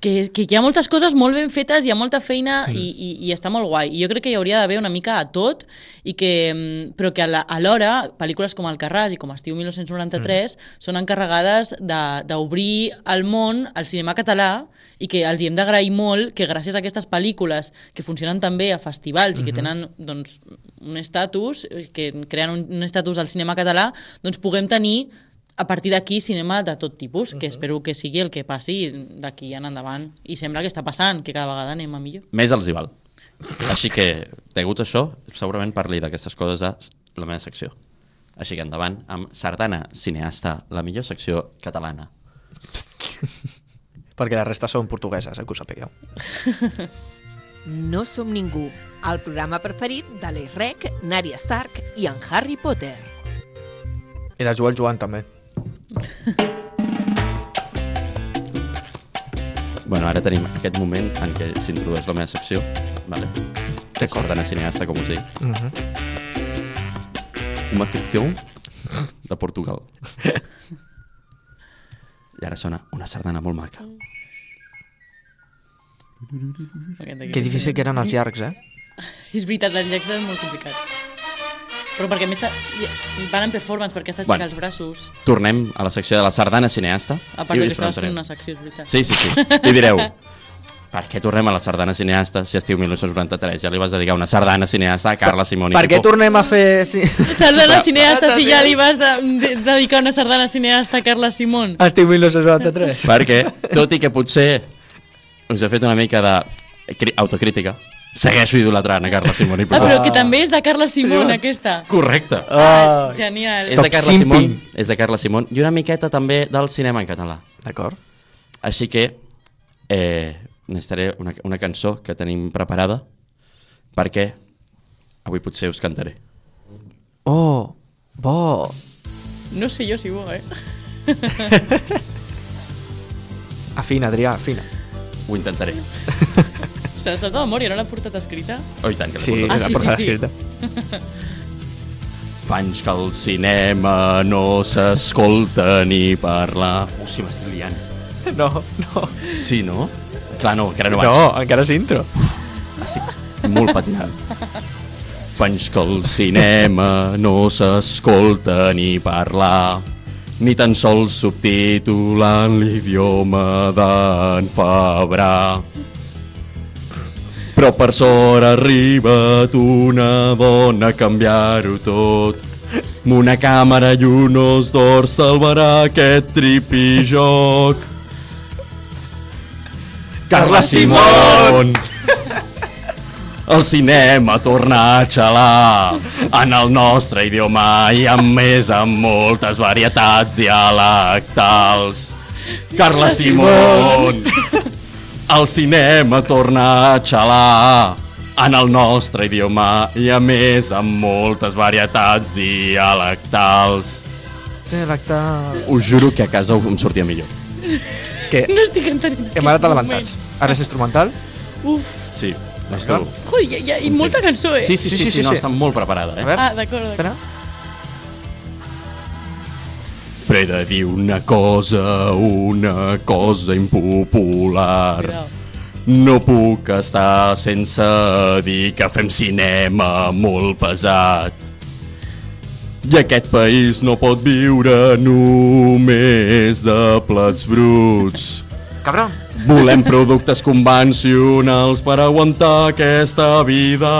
que, que hi ha moltes coses molt ben fetes, hi ha molta feina Mm. i, i, i està molt guai. I jo crec que hi hauria d'haver una mica a tot, i que, mm, però que a la- alhora pel·lícules com El Carràs i com Estiu 1993 Mm. són encarregades de- d'obrir al món el cinema català i que els hi hem d'agrair molt que gràcies a aquestes pel·lícules que funcionen també a festivals i que tenen doncs, un estatus, que creen un, un estatus al cinema català, doncs puguem tenir a partir d'aquí cinema de tot tipus, que espero que sigui el que passi d'aquí en endavant. I sembla que està passant, que cada vegada anem a millor. Més els hi val. Així que, degut a això, segurament parli d'aquestes coses a la meva secció. Així que endavant amb Sardana, cineasta, la millor secció catalana. Perquè la resta són portugueses, eh, que ho sapigueu. No som ningú, el programa preferit de l'Errec, Nària Stark i en Harry Potter. I de Joel Joan també. Bueno, ara tenim aquest moment en què s'introdueix la meva secció. Vale. De Sardana, cineasta, com us dic. Mm -hmm. Una secció de Portugal. I ara sona una sardana molt maca. Que difícil que eren els llargs, eh? *laughs* És veritat, els llacs és molt complicat. Però perquè a més i- van en performance, perquè està Bueno. aixecar els braços. Tornem a la secció de la sardana cineasta. A part I que estaves fent una secció, és veritat. Sí, sí, sí. I direu, *laughs* per què tornem a la sardana cineasta si estiu 1993? Ja li vas dedicar una sardana cineasta a Carla Simón i Per què tornem a fer... Sí. *laughs* Sardana cineasta, si ja li vas de, de, dedicar una sardana cineasta a Carla Simón. Estiu 1993. Perquè, tot i que potser us he fet una mica de autocrítica, segueixo idolatrant a Carla Simón Ah, però que també és de Carla Simón, aquesta. Correcte. Ah, Genial. És Stop de Carla simping. Simón, és de Carla Simón i una miqueta també del cinema en català. D'acord. Així que eh, necessitaré una, una cançó que tenim preparada perquè avui potser us cantaré. Oh, bo. No sé jo si bo, eh? *laughs* Afina, Adrià, afina. Ho intentaré. *laughs* Se la sap de memòria, no l'ha portat escrita? Oh, i tant, que l'he Sí, portat. Ah, la sí, portada sí, sí. escrita. Fa anys que al cinema no s'escolta ni parlar. Oh, sí, m'estic liant. No, no. Sí, no? Clar, no, encara no vaig. No, encara és intro. Estic molt patinant. Fa anys que al cinema no s'escolta ni parlar, ni tan sols subtitulant l'idioma d'en Fabra. Però per sort ha arribat una dona a canviar-ho tot. Amb una càmera i un os d'or salvarà aquest tripijoc. Carla Simón! *laughs* El cinema torna a xalar en el nostre idioma i amb més amb moltes varietats dialectals. Carla Simón! *laughs* El cinema torna a xalar en el nostre idioma i a més amb moltes varietats dialectals. Dialectal. Us juro que a casa em sortia millor. És que No estic entenent. hem anat adelantats. Ara és instrumental? Uf. Sí, no Clar. estou... Ui, hi, hi, i molta cançó, eh? Sí, sí, sí, sí, sí, no, està molt preparada, A eh? veure, Ah, d'acord, d'acord. He de dir una cosa, una cosa impopular. No puc estar sense dir que fem cinema molt pesat. I aquest país no pot viure només de plats bruts. Cabron. Volem productes convencionals per aguantar aquesta vida.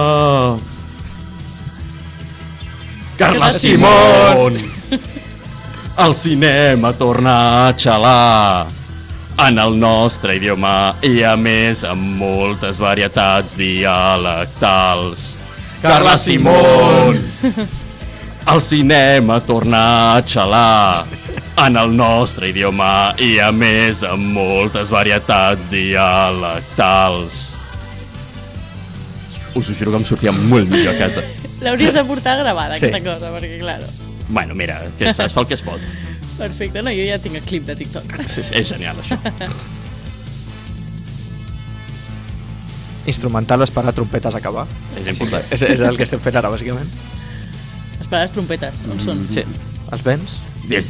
Carla Simón! *laughs* El cinema torna a xalar en el nostre idioma i a més amb moltes varietats dialectals. Carla Simón! *laughs* El cinema torna a xalar en el nostre idioma i a més amb moltes varietats dialectals. Us ho juro que em sortia molt millor a casa. L'hauries de portar gravada, Sí. aquesta cosa, perquè, claro. Bueno, mira, que es, es fa el que es pot. *laughs* Perfecte, no, jo ja tinc el clip de TikTok. Sí, sí. És genial, això. *laughs* Instrumental esperar trompetes acabar. És important. És, és el que estem fent ara, bàsicament. Esperar les trompetes, on són? Sí. Els vents? Des...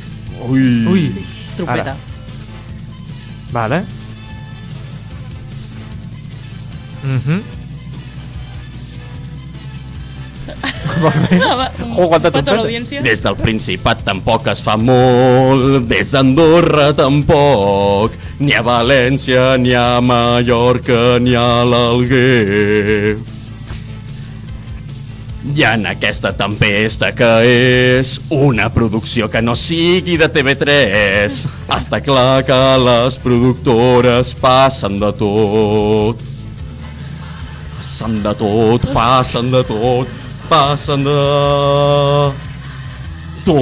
Ui. Ui. Trompeta. Ara. Vale. Mhm. Ah, va, un Jo, quanta petó a trompeta. l'audiència. Des del Principat tampoc es fa molt, des d'Andorra tampoc, ni a València, ni a Mallorca, ni a l'Alguer. I en aquesta tempesta que és una producció que no sigui de TV3, està clar que les productores passen de tot. Passen de tot, passen de tot, passen de... Tot!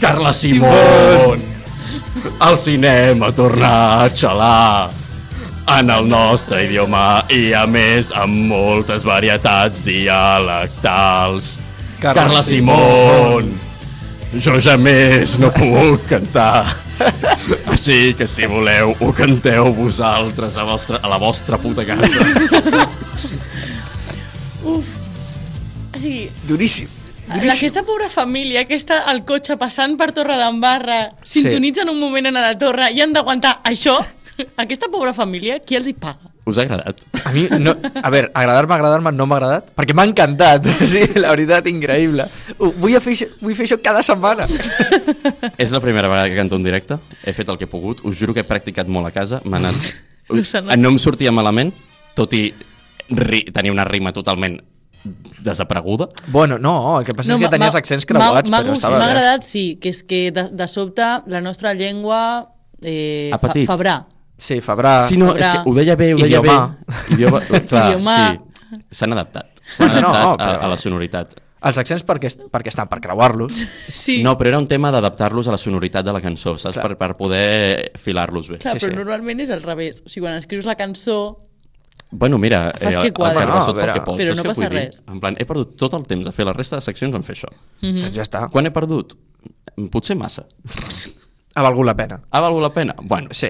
Carla Simón! El cinema torna a xalar en el nostre idioma i a més amb moltes varietats dialectals. Carla Carla Simón! Jo ja més no puc cantar. Així que si voleu ho canteu vosaltres a, vostra, a la vostra puta casa. Sigui, Duríssim. aquesta pobra família que està al cotxe passant per Torre d'Embarra, sintonitzen un moment en la torre i han d'aguantar això, aquesta pobra família, qui els hi paga? Us ha agradat? A mi, no, a veure, agradar-me, agradar-me no m'ha agradat, perquè m'ha encantat, *laughs* sí, la veritat, increïble. Ho, vull, fer, això- vull fer això cada setmana. *laughs* És la primera vegada que canto en directe. He fet el que he pogut. Us juro que he practicat molt a casa. M'ha anat... *laughs* No em sortia malament, tot i ri... tenir una rima totalment desapareguda. Bueno, no, el que passa és que m'ha- tenies m'ha- accents m'ha- creuats, m'ha però estava M'ha bé. agradat, sí, que és que de, de sobte la nostra llengua eh, fa, fabrà. Sí, Fabrà... sí, no, Sobre és que ho deia bé, ho deia idioma. bé. Idioma. Clar, *laughs* Idioma. sí. S'han adaptat. S'han Bueno, no, adaptat a, però- a la sonoritat. Els accents perquè, est- perquè estan per creuar-los. *laughs* Sí, No, però era un tema d'adaptar-los a la sonoritat de la cançó, saps? Per, per poder filar-los bé. clar, sí, però sí. normalment és al revés. O sigui, quan escrius la cançó... Bueno, mira, eh, Fas que el quadra. No, a que veure, pot. però no passa vull dir? res. En plan, he perdut tot el temps a fer la resta de seccions en fer això. Mhm. Doncs ja està. Quan he perdut? Potser massa. Ha valgut la pena. Ha valgut la pena? Bueno, Sí.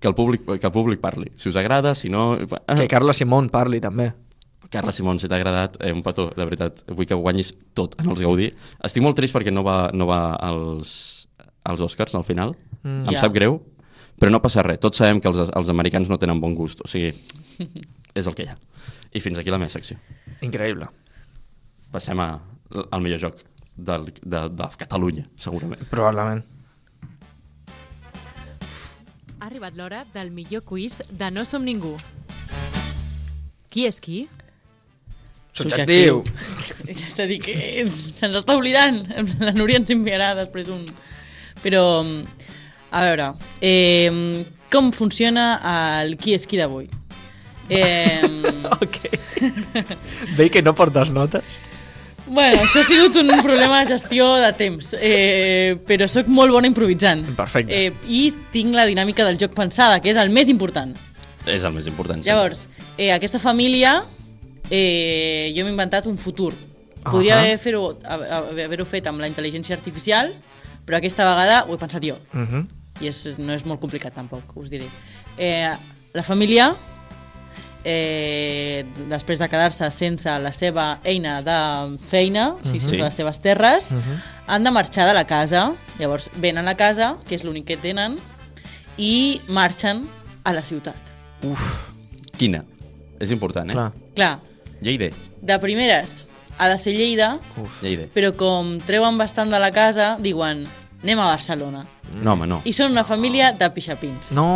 que el públic, que el públic parli. Si us agrada, si no... Ah, Que Carla Simón parli, també. Carla Simón, si t'ha agradat, eh, un petó, de veritat, vull que guanyis tot en els Gaudí. Estic molt trist perquè no va, no va als, als Oscars al final. Mm. Em Ja. sap greu, però no passa res. Tots sabem que els, els americans no tenen bon gust, o sigui, *laughs* és el que hi ha. I fins aquí la meva secció. Increïble. Passem a, al millor joc del, de, de Catalunya, segurament. Probablement. Ha arribat l'hora del millor quiz de No som ningú. Qui és qui? Subjectiu. Ja està dir que se'ns està oblidant. La Núria ens enviarà després un... Però, a veure, eh, com funciona el qui és qui d'avui? Eh, *laughs* Ok. Veig que no portes notes. bueno, això ha sigut un problema de gestió de temps, eh, però sóc molt bona improvisant. Perfecte. Eh, I tinc la dinàmica del joc pensada, que és el més important. És el més important. sempre. Llavors, eh, aquesta família, eh, jo m'he inventat un futur. Podria Ahà. haver fer-ho haver- haver-ho fet amb la intel·ligència artificial, però aquesta vegada ho he pensat jo. Uh -huh. I és, no és molt complicat tampoc, us diré. Eh, la família, eh, després de quedar-se sense la seva eina de feina, o sigui, sense Sí. les seves terres, han de marxar de la casa. Llavors, venen a casa, que és l'únic que tenen, i marxen a la ciutat. Quina? És important, eh? Clar. Clar, Lleida. de primeres ha de ser Lleida, Lleida. però com treuen bastant de la casa, diuen anem a Barcelona. No, home, no. I són una família de pixapins. No...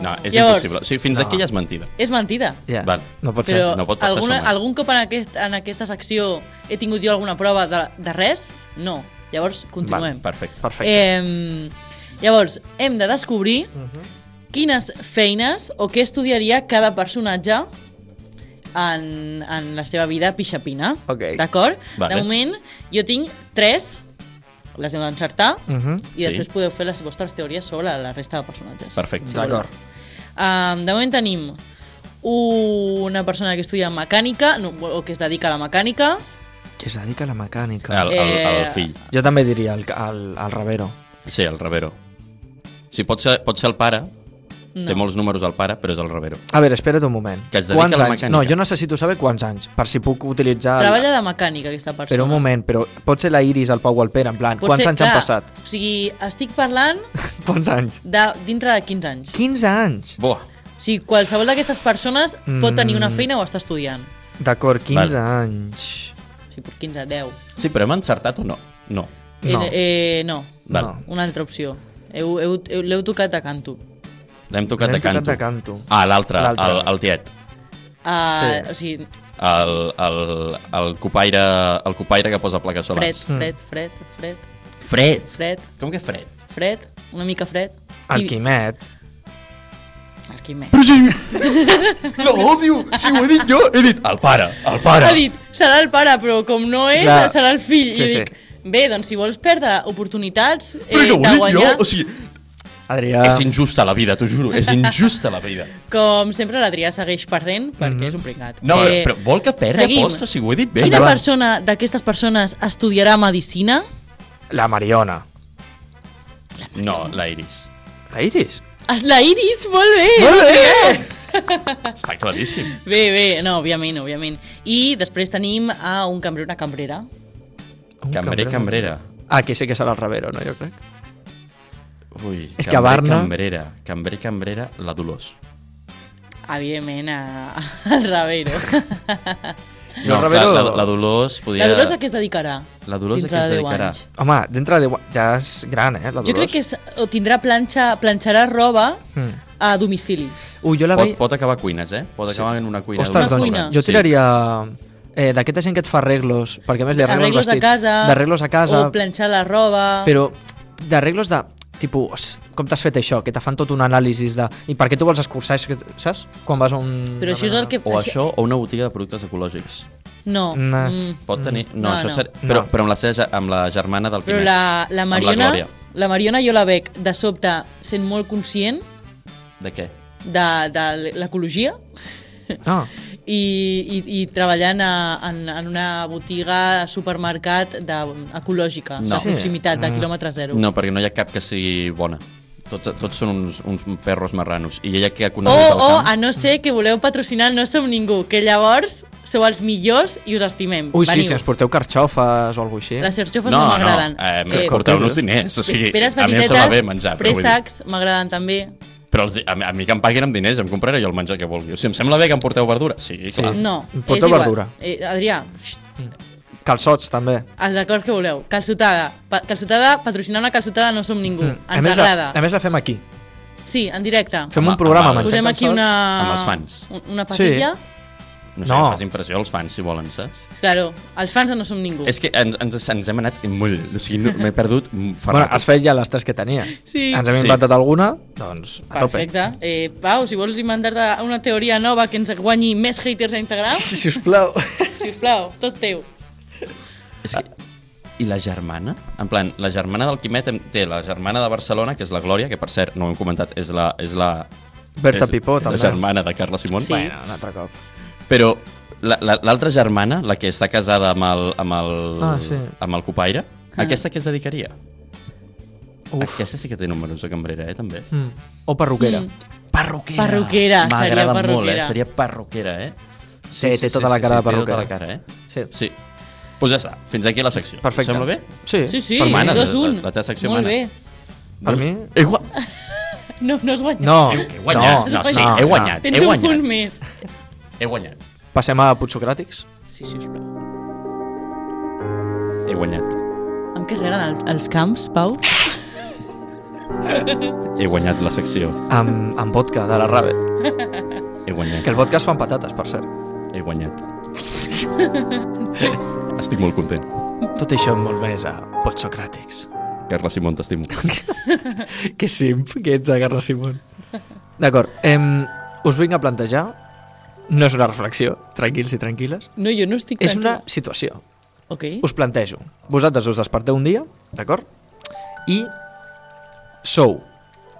No, és Llavors- impossible. O sigui, fins No. aquí ja és mentida. És mentida. Ja, Val. no pot Però ser. no pot passar alguna, això mai. algun cop en, aquest, en aquesta secció he tingut jo alguna prova de, de res? No. Llavors, continuem. Perfecte. Perfecte. Eh, llavors, hem de descobrir quines feines o què estudiaria cada personatge en, en la seva vida pixapina. Ok. D'acord? Vale. De moment, jo tinc tres, les heu d'encertar, Uh -huh. i Sí. després podeu fer les vostres teories sobre la resta de personatges. Perfecte. D'acord. Um, de moment tenim una persona que estudia mecànica, no, o que es dedica a la mecànica, Que es dedica a la mecànica. El, el, el fill. Jo també diria el, el, el Ravero. Sí, el Ravero. Sí, pot ser, pot ser el pare. No. Té molts números al pare, però és el Ravero. A veure, espera't un moment. Que es dedica quants a la anys? mecànica. No, jo necessito saber quants anys, per si puc utilitzar... el- Treballa de mecànica, aquesta persona. Però un moment, però pot ser la Iris al Pau Alpera, en plan, Pot quants ser- anys han clar, passat? O sigui, estic parlant *laughs* Quants anys? de, dintre de 15 anys. 15 anys! Buah. O sigui, qualsevol d'aquestes persones pot tenir una Mm. feina o està estudiant. D'acord, 15 Val. anys. O sigui, per 15, 10. Sí, però hem encertat o no? No. No. Eh, eh, no, Val. No. una altra opció. Heu, heu, heu, L'heu tocat de canto. L'hem tocat L'hem de canto. tocat de canto. Ah, l'altre, el, el tiet. Uh, Sí. O sigui, El, el, el, copaire, el copaire que posa plaques fred, solars. fred, fred, fred, Fred. fred, Com que fred? fred, una mica fred. El I- Quimet. El Quimet. Però si... L'odio! *laughs* Si ho he dit jo, he dit el pare, el pare. Ha dit, serà el pare, però com no és, Clar. serà el fill. Sí, I sí. dic, bé, doncs si vols perdre oportunitats eh, Però que ho de he dit guanyar, jo, o sigui... Adrià. És injusta la vida, t'ho juro, és injusta la vida. *laughs* com sempre l'Adrià segueix perdent, perquè és un pringat. No, Eh, però, vol que perdi seguim. aposta, si ho he dit bé. Quina persona d'aquestes persones estudiarà Medicina? La Mariona. No, la Iris. La Iris? És la Iris, molt bé! Molt bé! Està claríssim. Bé, bé, no, òbviament, òbviament. I després tenim a un cambrer, una cambrera. Un Cambrer, cambrera. Ah, aquí sí que serà el Ravero, no? Jo crec. Ui, És que a Barna- Cambrera, cambrer, cambrera, la Dolors. evidentment, a, *laughs* al Ravero. *laughs* No, Ravero- clar, la, la Dolors podia... La Dolors a què es dedicarà? La Dolors a què es dedicarà? anys? Home, dintre de... Ja és gran, eh, la Dolors. Jo crec que és, o tindrà planxa, planxarà roba Mm. a domicili. Ui, jo la Pot, veig... pot acabar cuines, eh? Pot acabar en una cuina. Ostres, doncs, cuina. jo tiraria... Eh, D'aquesta gent que et fa arreglos, perquè a més li arreglo el Arreglos a vestit. casa, D'arreglos a casa, o planxar la roba... però d'arreglos de tipus, com t'has fet això? Que te fan tot un anàlisi de... I per què tu vols escurçar? Saps? Quan vas a un... Però això és el que... O això, o una botiga de productes ecològics. No. Nah. Mm. Pot tenir... No, No, això no. Ser... Però, No. però amb, la seva, amb la germana del Però Quimet. la, la Mariona... Glòria. La Mariona jo la veig de sobte sent molt conscient De què? de, de l'ecologia Ah, i, i, i treballant a, en, en una botiga, supermercat de, ecològica, No. de Sí. proximitat, de Mm. quilòmetre zero. No, perquè no hi ha cap que sigui bona. Tots, tots són uns, uns perros marranos. I ella que ha conegut el o, camp... a no ser que voleu patrocinar No Som Ningú, que llavors sou els millors i us estimem. ui, sí, Veniu. si ens porteu carxofes o alguna cosa així. Les xarxofes no, no, no, m'agraden. eh, porteu-nos diners. O sigui, a mi em sembla bé menjar. Préssecs, m'agraden també. Però els, a, mi- a mi que em paguin amb diners, em compraré jo el menjar que vulgui. O sigui, em sembla bé que em porteu verdura? Sí, Sí. clar. No, Porteu és igual. verdura. Eh, Adrià, xxt, Calçots, també. els acords que voleu. Calçotada. Pa calçotada, patrocinar una calçotada no som ningú. Mm. A Ens més, la, agrada. a més la fem aquí. Sí, en directe. Fem Home, un programa home, amb Posem aquí una... Amb els fans. un- Una patilla. No sé, No. fas impressió als fans, si volen, saps? Claro, els fans no som ningú. És que ens, ens, ens hem anat molt... O sigui, no, m'he perdut Bueno, has fet ja les tres que tenies. Sí. Ens hem Sí. inventat alguna, doncs a tope. Perfecte. Eh, Pau, si vols inventar una teoria nova que ens guanyi més haters a Instagram, Sí, sisplau. sisplau, tot teu. És que... I la germana? En plan, la germana del Quimet té la germana de Barcelona, que és la Glòria, que per cert, no ho hem comentat, és la... És la Berta és Pipó, La també. germana de Carla Simón. Sí. Bueno, un altre cop. Però la- la- l'altra germana, la que està casada amb el, amb el, Ah, sí. amb el copaire, Ah. aquesta que es dedicaria? Uf. Aquesta sí que té números de cambrera, eh, també. Mm. O perruquera. Mm. Parroquera, seria M'agrada molt, eh? Seria parroquera, eh? Té- té tota la cara de Té parroquera. tota la cara, eh? Sí. Sí. Doncs pues ja està, fins aquí la secció. Perfecte. Sembla bé? Sí. Sí, sí, Per mana, dos, la- un. la- la teva secció Molt mana. bé. Per mi... He, gua... *laughs* No, no has guanyat. No, he, he guanyat. no, No, sí, no, he guanyat. Tens he un guanyat. punt més. He guanyat. Passem a Putsocràtics. Sí, sisplau. He guanyat. Amb què regalen el- els camps, Pau? He guanyat la secció. Amb, amb vodka de la rave. He guanyat. Que el vodka es fan patates, per cert. He guanyat. Estic molt content. Tot això molt més a Putsocràtics. Carla Simón, t'estimo. *laughs* Que simp que ets de Carles Simón. D'acord, em, us vinc a plantejar, no és una reflexió, tranquils i tranquil·les, No, jo no estic és una situació. Ok. Us plantejo, vosaltres us desperteu un dia, d'acord? I sou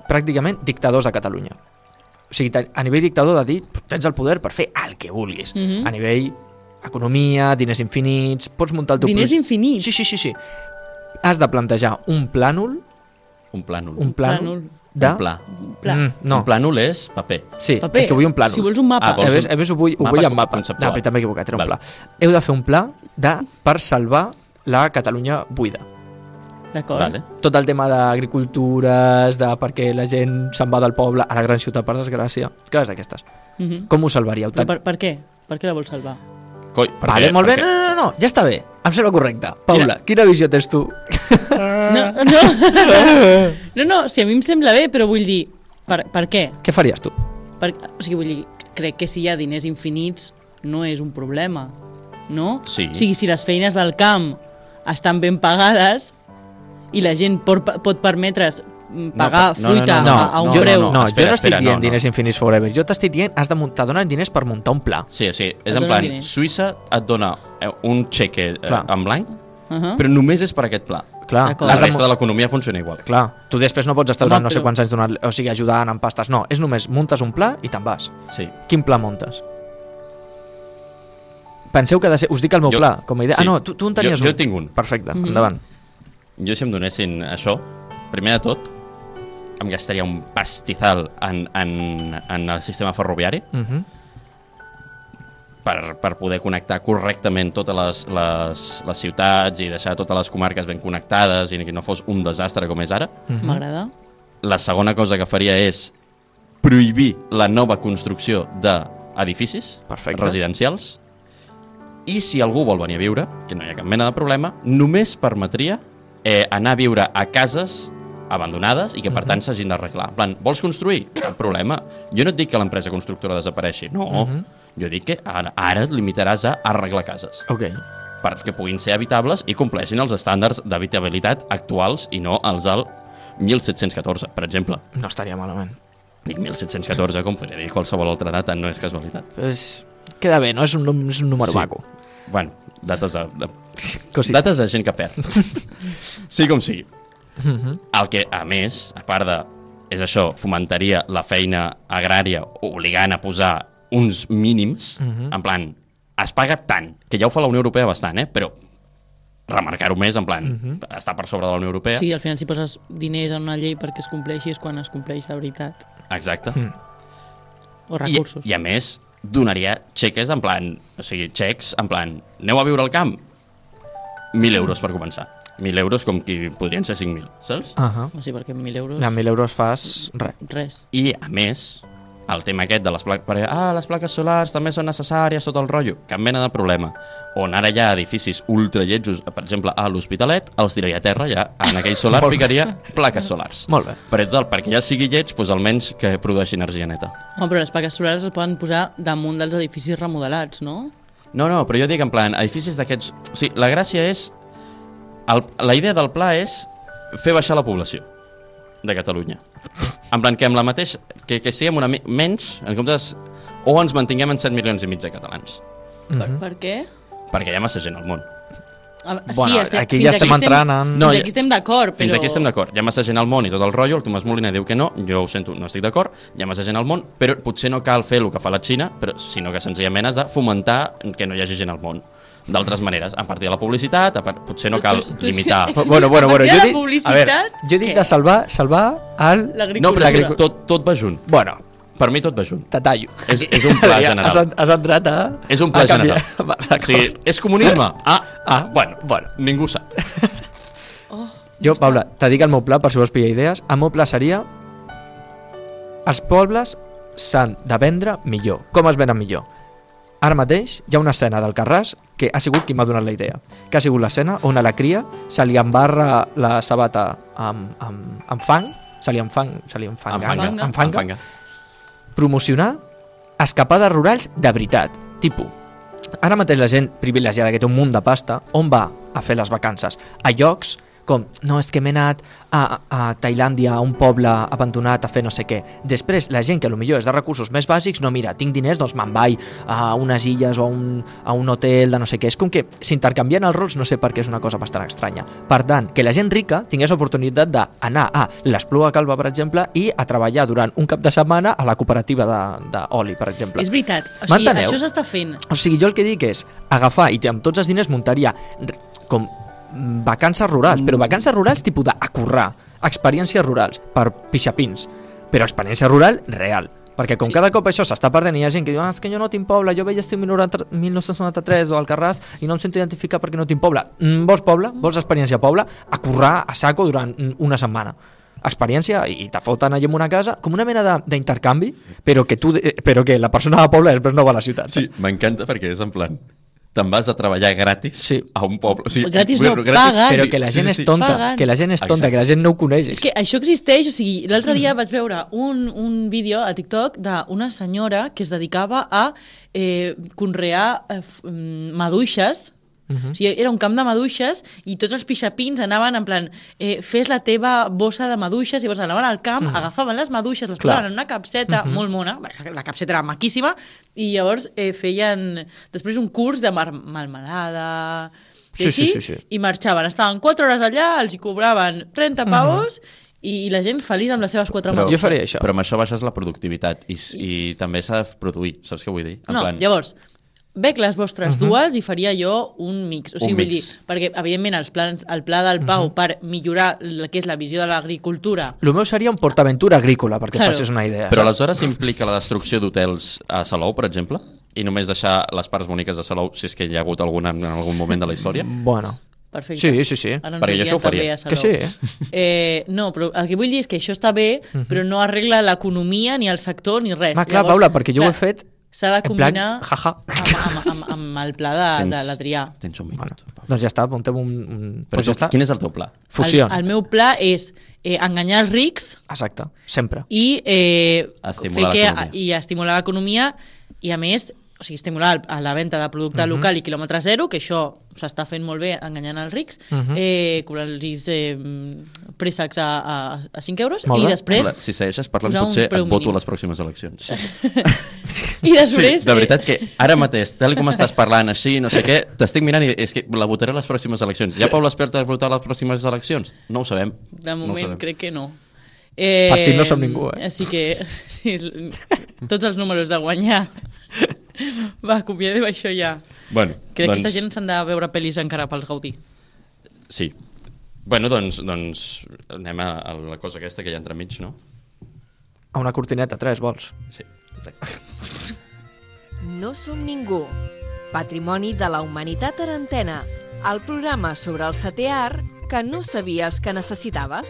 pràcticament dictadors de Catalunya. O sigui, a nivell dictador de dir, tens el poder per fer el que vulguis. Mhm. A nivell economia, diners infinits, pots muntar el teu... Diners infinits? Sí, sí, sí, sí. Has de plantejar un plànol, Un plànol. un plànol, de... Un pla. Pla. Mm, no, Un plànol és paper. sí, Paper. és que vull un plànol. Si vols un mapa. Ah, vols A més, un- a més ho vull, ho mapa vull com- mapa. conceptual. No, però també m'he equivocat, era un Val. pla. Heu de fer un pla de, per salvar la Catalunya buida. D'acord. Vale. Tot el tema d'agricultures, de per què la gent se'n va del poble a la gran ciutat, per desgràcia, coses d'aquestes. Mhm. Com ho salvaríeu? Però per, per què? Per què la vols salvar? Coi, per Vale, què? molt bé, Per no, què? no, no, no, ja està bé. Em sembla correcte. Paula, quina visió tens tu? *laughs* No, no. *laughs* no, no, si a mi em sembla bé, però vull dir, per, per què? Què faries tu? Per, o sigui, vull dir, crec que si hi ha diners infinits no és un problema, no? Sí. O sigui, si les feines del camp estan ben pagades i la gent pot, pot permetre's mm, pagar No, no, no, fruita no, a, a un jo, preu... no, no, Espera, jo no estic espera, dient no, no. diners infinits forever. Jo t'estic dient, has de muntar, donar diners per muntar un pla. Sí, sigui, és Et en plan, diners. Suïssa et dona eh, un xeque eh, en blanc, Uh -huh. però només és per aquest pla. Clar. La resta de l'economia funciona igual. Clar, tu després no pots estar durant Home, no sé quants anys donant, o sigui, ajudant amb pastes. No, és només muntes un pla i te'n vas. Sí. Quin pla muntes? Penseu que ha de ser... Us dic el meu Jo- pla, com a idea. sí. Ah, no, tu, tu en tenies Jo- un. jo tinc un. Perfecte, Mhm. endavant. Jo si em donessin això, primer de tot, em gastaria un pastizal en, en, en el sistema ferroviari Uh -huh. Per, per poder connectar correctament totes les, les, les ciutats i deixar totes les comarques ben connectades i que no fos un desastre com és ara. Mhm. M'agrada. La segona cosa que faria és prohibir la nova construcció d'edificis Perfecte. residencials i si algú vol venir a viure, que no hi ha cap mena de problema, només permetria eh, anar a viure a cases abandonades i que per tant s'hagin d'arreglar. En plan, vols construir? Cap problema. Jo no et dic que l'empresa constructora desapareixi, no. Jo dic que ara, ara et limitaràs a arreglar cases Ok. perquè puguin ser habitables i compleixin els estàndards d'habitabilitat actuals i no els del 1714, per exemple. No estaria malament. Dic 1714, com podria dir qualsevol altra data, no és casualitat. És... Queda bé, no? És un, és un número Sí. maco. Bueno, dates de, de, *laughs* Cosites. dates de gent que perd. *laughs* sí com sigui. Mhm. El que, a més, a part de... És això, fomentaria la feina agrària obligant a posar uns mínims, Mhm. en plan, es paga tant, que ja ho fa la Unió Europea bastant, eh? però remarcar-ho més, en plan, Mhm. està per sobre de la Unió Europea. Sí, al final si poses diners en una llei perquè es compleixi és quan es compleix de veritat. Exacte. Mm. O recursos. I, I a més, donaria xeques en plan, o sigui, xecs en plan, aneu a viure al camp? 1.000 euros per començar. 1.000 euros com que podrien ser 5.000, saps? Ahà. No sé, perquè amb 1.000 euros... Amb 1.000 euros fas res. Res. I, a més, el tema aquest de les plaques... Perquè, ah, les plaques solars també són necessàries, tot el rotllo. Cap mena de problema. On ara hi ha edificis ultra lletjos, per exemple, a l'Hospitalet, els tiraria a terra, ja en aquell solar ficaria plaques solars. Molt bé. Però total, perquè ja sigui lleig, doncs almenys que produeixi energia neta. Home, però les plaques solars es poden posar damunt dels edificis remodelats, no? No, no, però jo dic en plan, edificis d'aquests... O sigui, la gràcia és... El, la idea del pla és fer baixar la població de Catalunya. En plan, que amb la mateixa... Que, que siguem una menys, en comptes... O ens mantinguem en 7 milions i mig de catalans. Mhm. Per, per què? Perquè hi ha massa gent al món. Ah, Bueno, aquí fins ja estem entrant en- No, fins aquí estem d'acord, però... Fins aquí estem d'acord. Hi ha massa gent al món i tot el rotllo, el Tomàs Molina diu que no, jo ho sento, no estic d'acord, hi ha massa gent al món, però potser no cal fer el que fa la Xina, però, sinó que senzillament has de fomentar que no hi hagi gent al món. D'altres maneres, a partir de la publicitat, a part, potser no cal Tu- tu- limitar... *laughs* Bueno, bueno, bueno. A partir Jo dic, a veure, jo dic de salvar, salvar. L'agricultura. No, però tot, tot va junt. Bueno, Per mi tot va junt. te tallo. És, és un *laughs* pla general. Has, has entrat a... És un pla general. *laughs* Va, O sigui, és comunisme? Ah, Ah, bueno, bueno. ningú sap. Jo, Paula, te dic el meu pla per si vols pillar idees. El meu pla seria els pobles s'han de vendre millor. Com es venen millor? Ara mateix hi ha una escena del Carràs que ha sigut qui m'ha donat la idea. Que ha sigut l'escena on a la cria se li embarra la sabata amb, amb, amb fang, se li enfang, se li enfanga, Enfanga. enfanga, Enfanga. promocionar escapades rurals de veritat. Tipus, ara mateix la gent privilegiada que té un munt de pasta, on va a fer les vacances? A llocs com, no, és que m'he anat a, a Tailàndia, a un poble abandonat a fer no sé què. Després, la gent que millor és de recursos més bàsics, no, mira, tinc diners, doncs me'n vaig a unes illes o a un, a un hotel de no sé què. És com que s'intercanvien els rols, no sé per què és una cosa bastant estranya. Per tant, que la gent rica tingués oportunitat d'anar a l'Espluga Calva, per exemple, i a treballar durant un cap de setmana a la cooperativa d'oli, per exemple. És veritat. O sigui, això s'està fent. O sigui, jo el que dic és agafar i amb tots els diners muntaria com vacances rurals, però vacances rurals tipus d'acurrar, experiències rurals per pixapins, però experiència rural real. Perquè com Sí. cada cop això s'està perdent i hi ha gent que diu ah, és que jo no tinc poble, jo veia estiu 1990 1993 o al Carràs i no em sento identificar perquè no tinc poble. Mm, vols poble? Vols experiència a poble? A currar a saco durant mm, una setmana experiència i te foten allà en una casa com una mena de- d'intercanvi però, que tu, eh, però que la persona de poble després no va a la ciutat Sí, m'encanta perquè és en plan... Te'n vas a treballar gratis Sí. a un poble. Sí, Gratis no, bueno, pagues. però sí, que la sí, gent sí, és sí. tonta, Pagant. que la gent és tonta, Exacte. que la gent no ho coneix. És que això existeix, o sigui, l'altre dia vaig veure un, un vídeo a TikTok d'una senyora que es dedicava a eh, conrear eh, f- maduixes, Mhm. o sigui, era un camp de maduixes i tots els pixapins anaven en plan eh, fes la teva bossa de maduixes i llavors anaven al camp, agafaven les maduixes, les Clar. posaven en una capseta molt mona, la- capseta era maquíssima, i llavors eh, feien després un curs de mar marmelada, Sí, sí, així, sí, sí. i marxaven. Estaven 4 hores allà, els hi cobraven 30 pavos i la gent feliç amb les seves 4 Però- Jo faria això. Però amb això baixes la productivitat i, s- i també s'ha de produir, saps què vull dir? En No, plan, llavors, bec les vostres dues i faria jo un mix. O sigui, Un vull mix. dir, perquè, evidentment, els plans, el pla del Pau per millorar el que és la visió de l'agricultura El meu seria un portaventura agrícola, perquè Claro. facis una idea. Però saps? aleshores implica la destrucció d'hotels a Salou, per exemple? I només deixar les parts boniques de Salou, si és que hi ha hagut alguna en algun moment de la història? Bueno, Perfecte. Sí, sí, sí. Ara Perquè jo això ho faria. Que sí, eh? Eh, no, però el que vull dir és que això està bé, però no arregla l'economia, ni el sector, ni res. Va, clar, Paula, perquè jo ho he clar, fet S'ha de en plan, combinar jaja. amb, amb, amb, amb el pla de, de la triar. Tens un minut. Bueno, doncs ja està, apuntem un... un... Però doncs ja està. quin és el teu pla? Fusió. El, el meu pla és eh, enganyar els rics Exacte, sempre. i, eh, Estimular fer que, l'economia. i estimular l'economia i a més o sigui, estimular a la venda de producte local i quilòmetre zero, que això s'està fent molt bé enganyant els rics, eh, cobrant-los eh, préssecs a, a, a 5 euros Molt i després, Paula, si segueixes parlant, potser et voto a les pròximes eleccions. Sí, *laughs* i després de veritat que ara mateix, tal com estàs parlant així, no sé què, t'estic mirant i és que la votaré a les pròximes eleccions. Ja Pau Esperta es votar a les pròximes eleccions? No ho sabem. De no moment sabem. crec que no. Eh, Partit no som ningú, eh? Així que sí, tots els números de guanyar. *laughs* Va, acomiadem això ja. Bueno, Crec doncs, que aquesta gent s'han de veure pel·lis encara pels Gaudí. Sí. Bueno, doncs, doncs anem a, a la cosa aquesta que hi ha entremig, no? A una cortineta, tres, vols? Sí. No som ningú. Patrimoni de la humanitat en antena. El programa sobre el setè art que no sabies que necessitaves.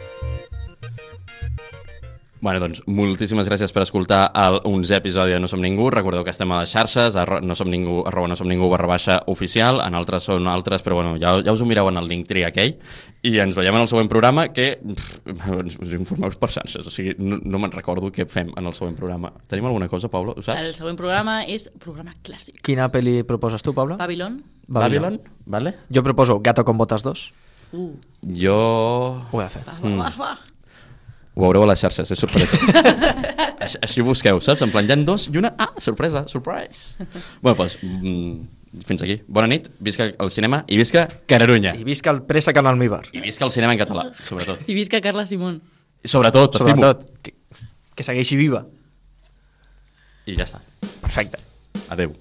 Bueno, doncs, moltíssimes gràcies per escoltar el 11è episodi de No Som Ningú. Recordeu que estem a les xarxes, arro, no som ningú, arroba no som ningú barra baixa oficial, en altres són altres, però bueno, ja, ja us ho mireu en el link tri aquell, i ens veiem en el següent programa que pff, us informeu per xarxes, o sigui, no, no me'n recordo què fem en el següent programa. Tenim alguna cosa, Paula, ho saps? El següent programa és programa clàssic. Quina pel·li proposes tu, Paula? Babylon. Babylon? Vale. Jo proposo Gato con botas 2. Uh, Jo... Ho he de fer. va, va, va, va. Ho veureu a les xarxes, és sorpresa. *laughs* així, així busqueu, saps? En plan, hi ha dos i una... Ah, sorpresa, surprise. bueno, doncs, mm, fins aquí. Bona nit, visca el cinema i visca Cararunya. I visca el préssec en almíbar. I visca el cinema en català, sobretot. I visca Carla Simón. I sobretot, t'estimo. Sobretot, que, que segueixi viva. I ja està. Perfecte. Adeu.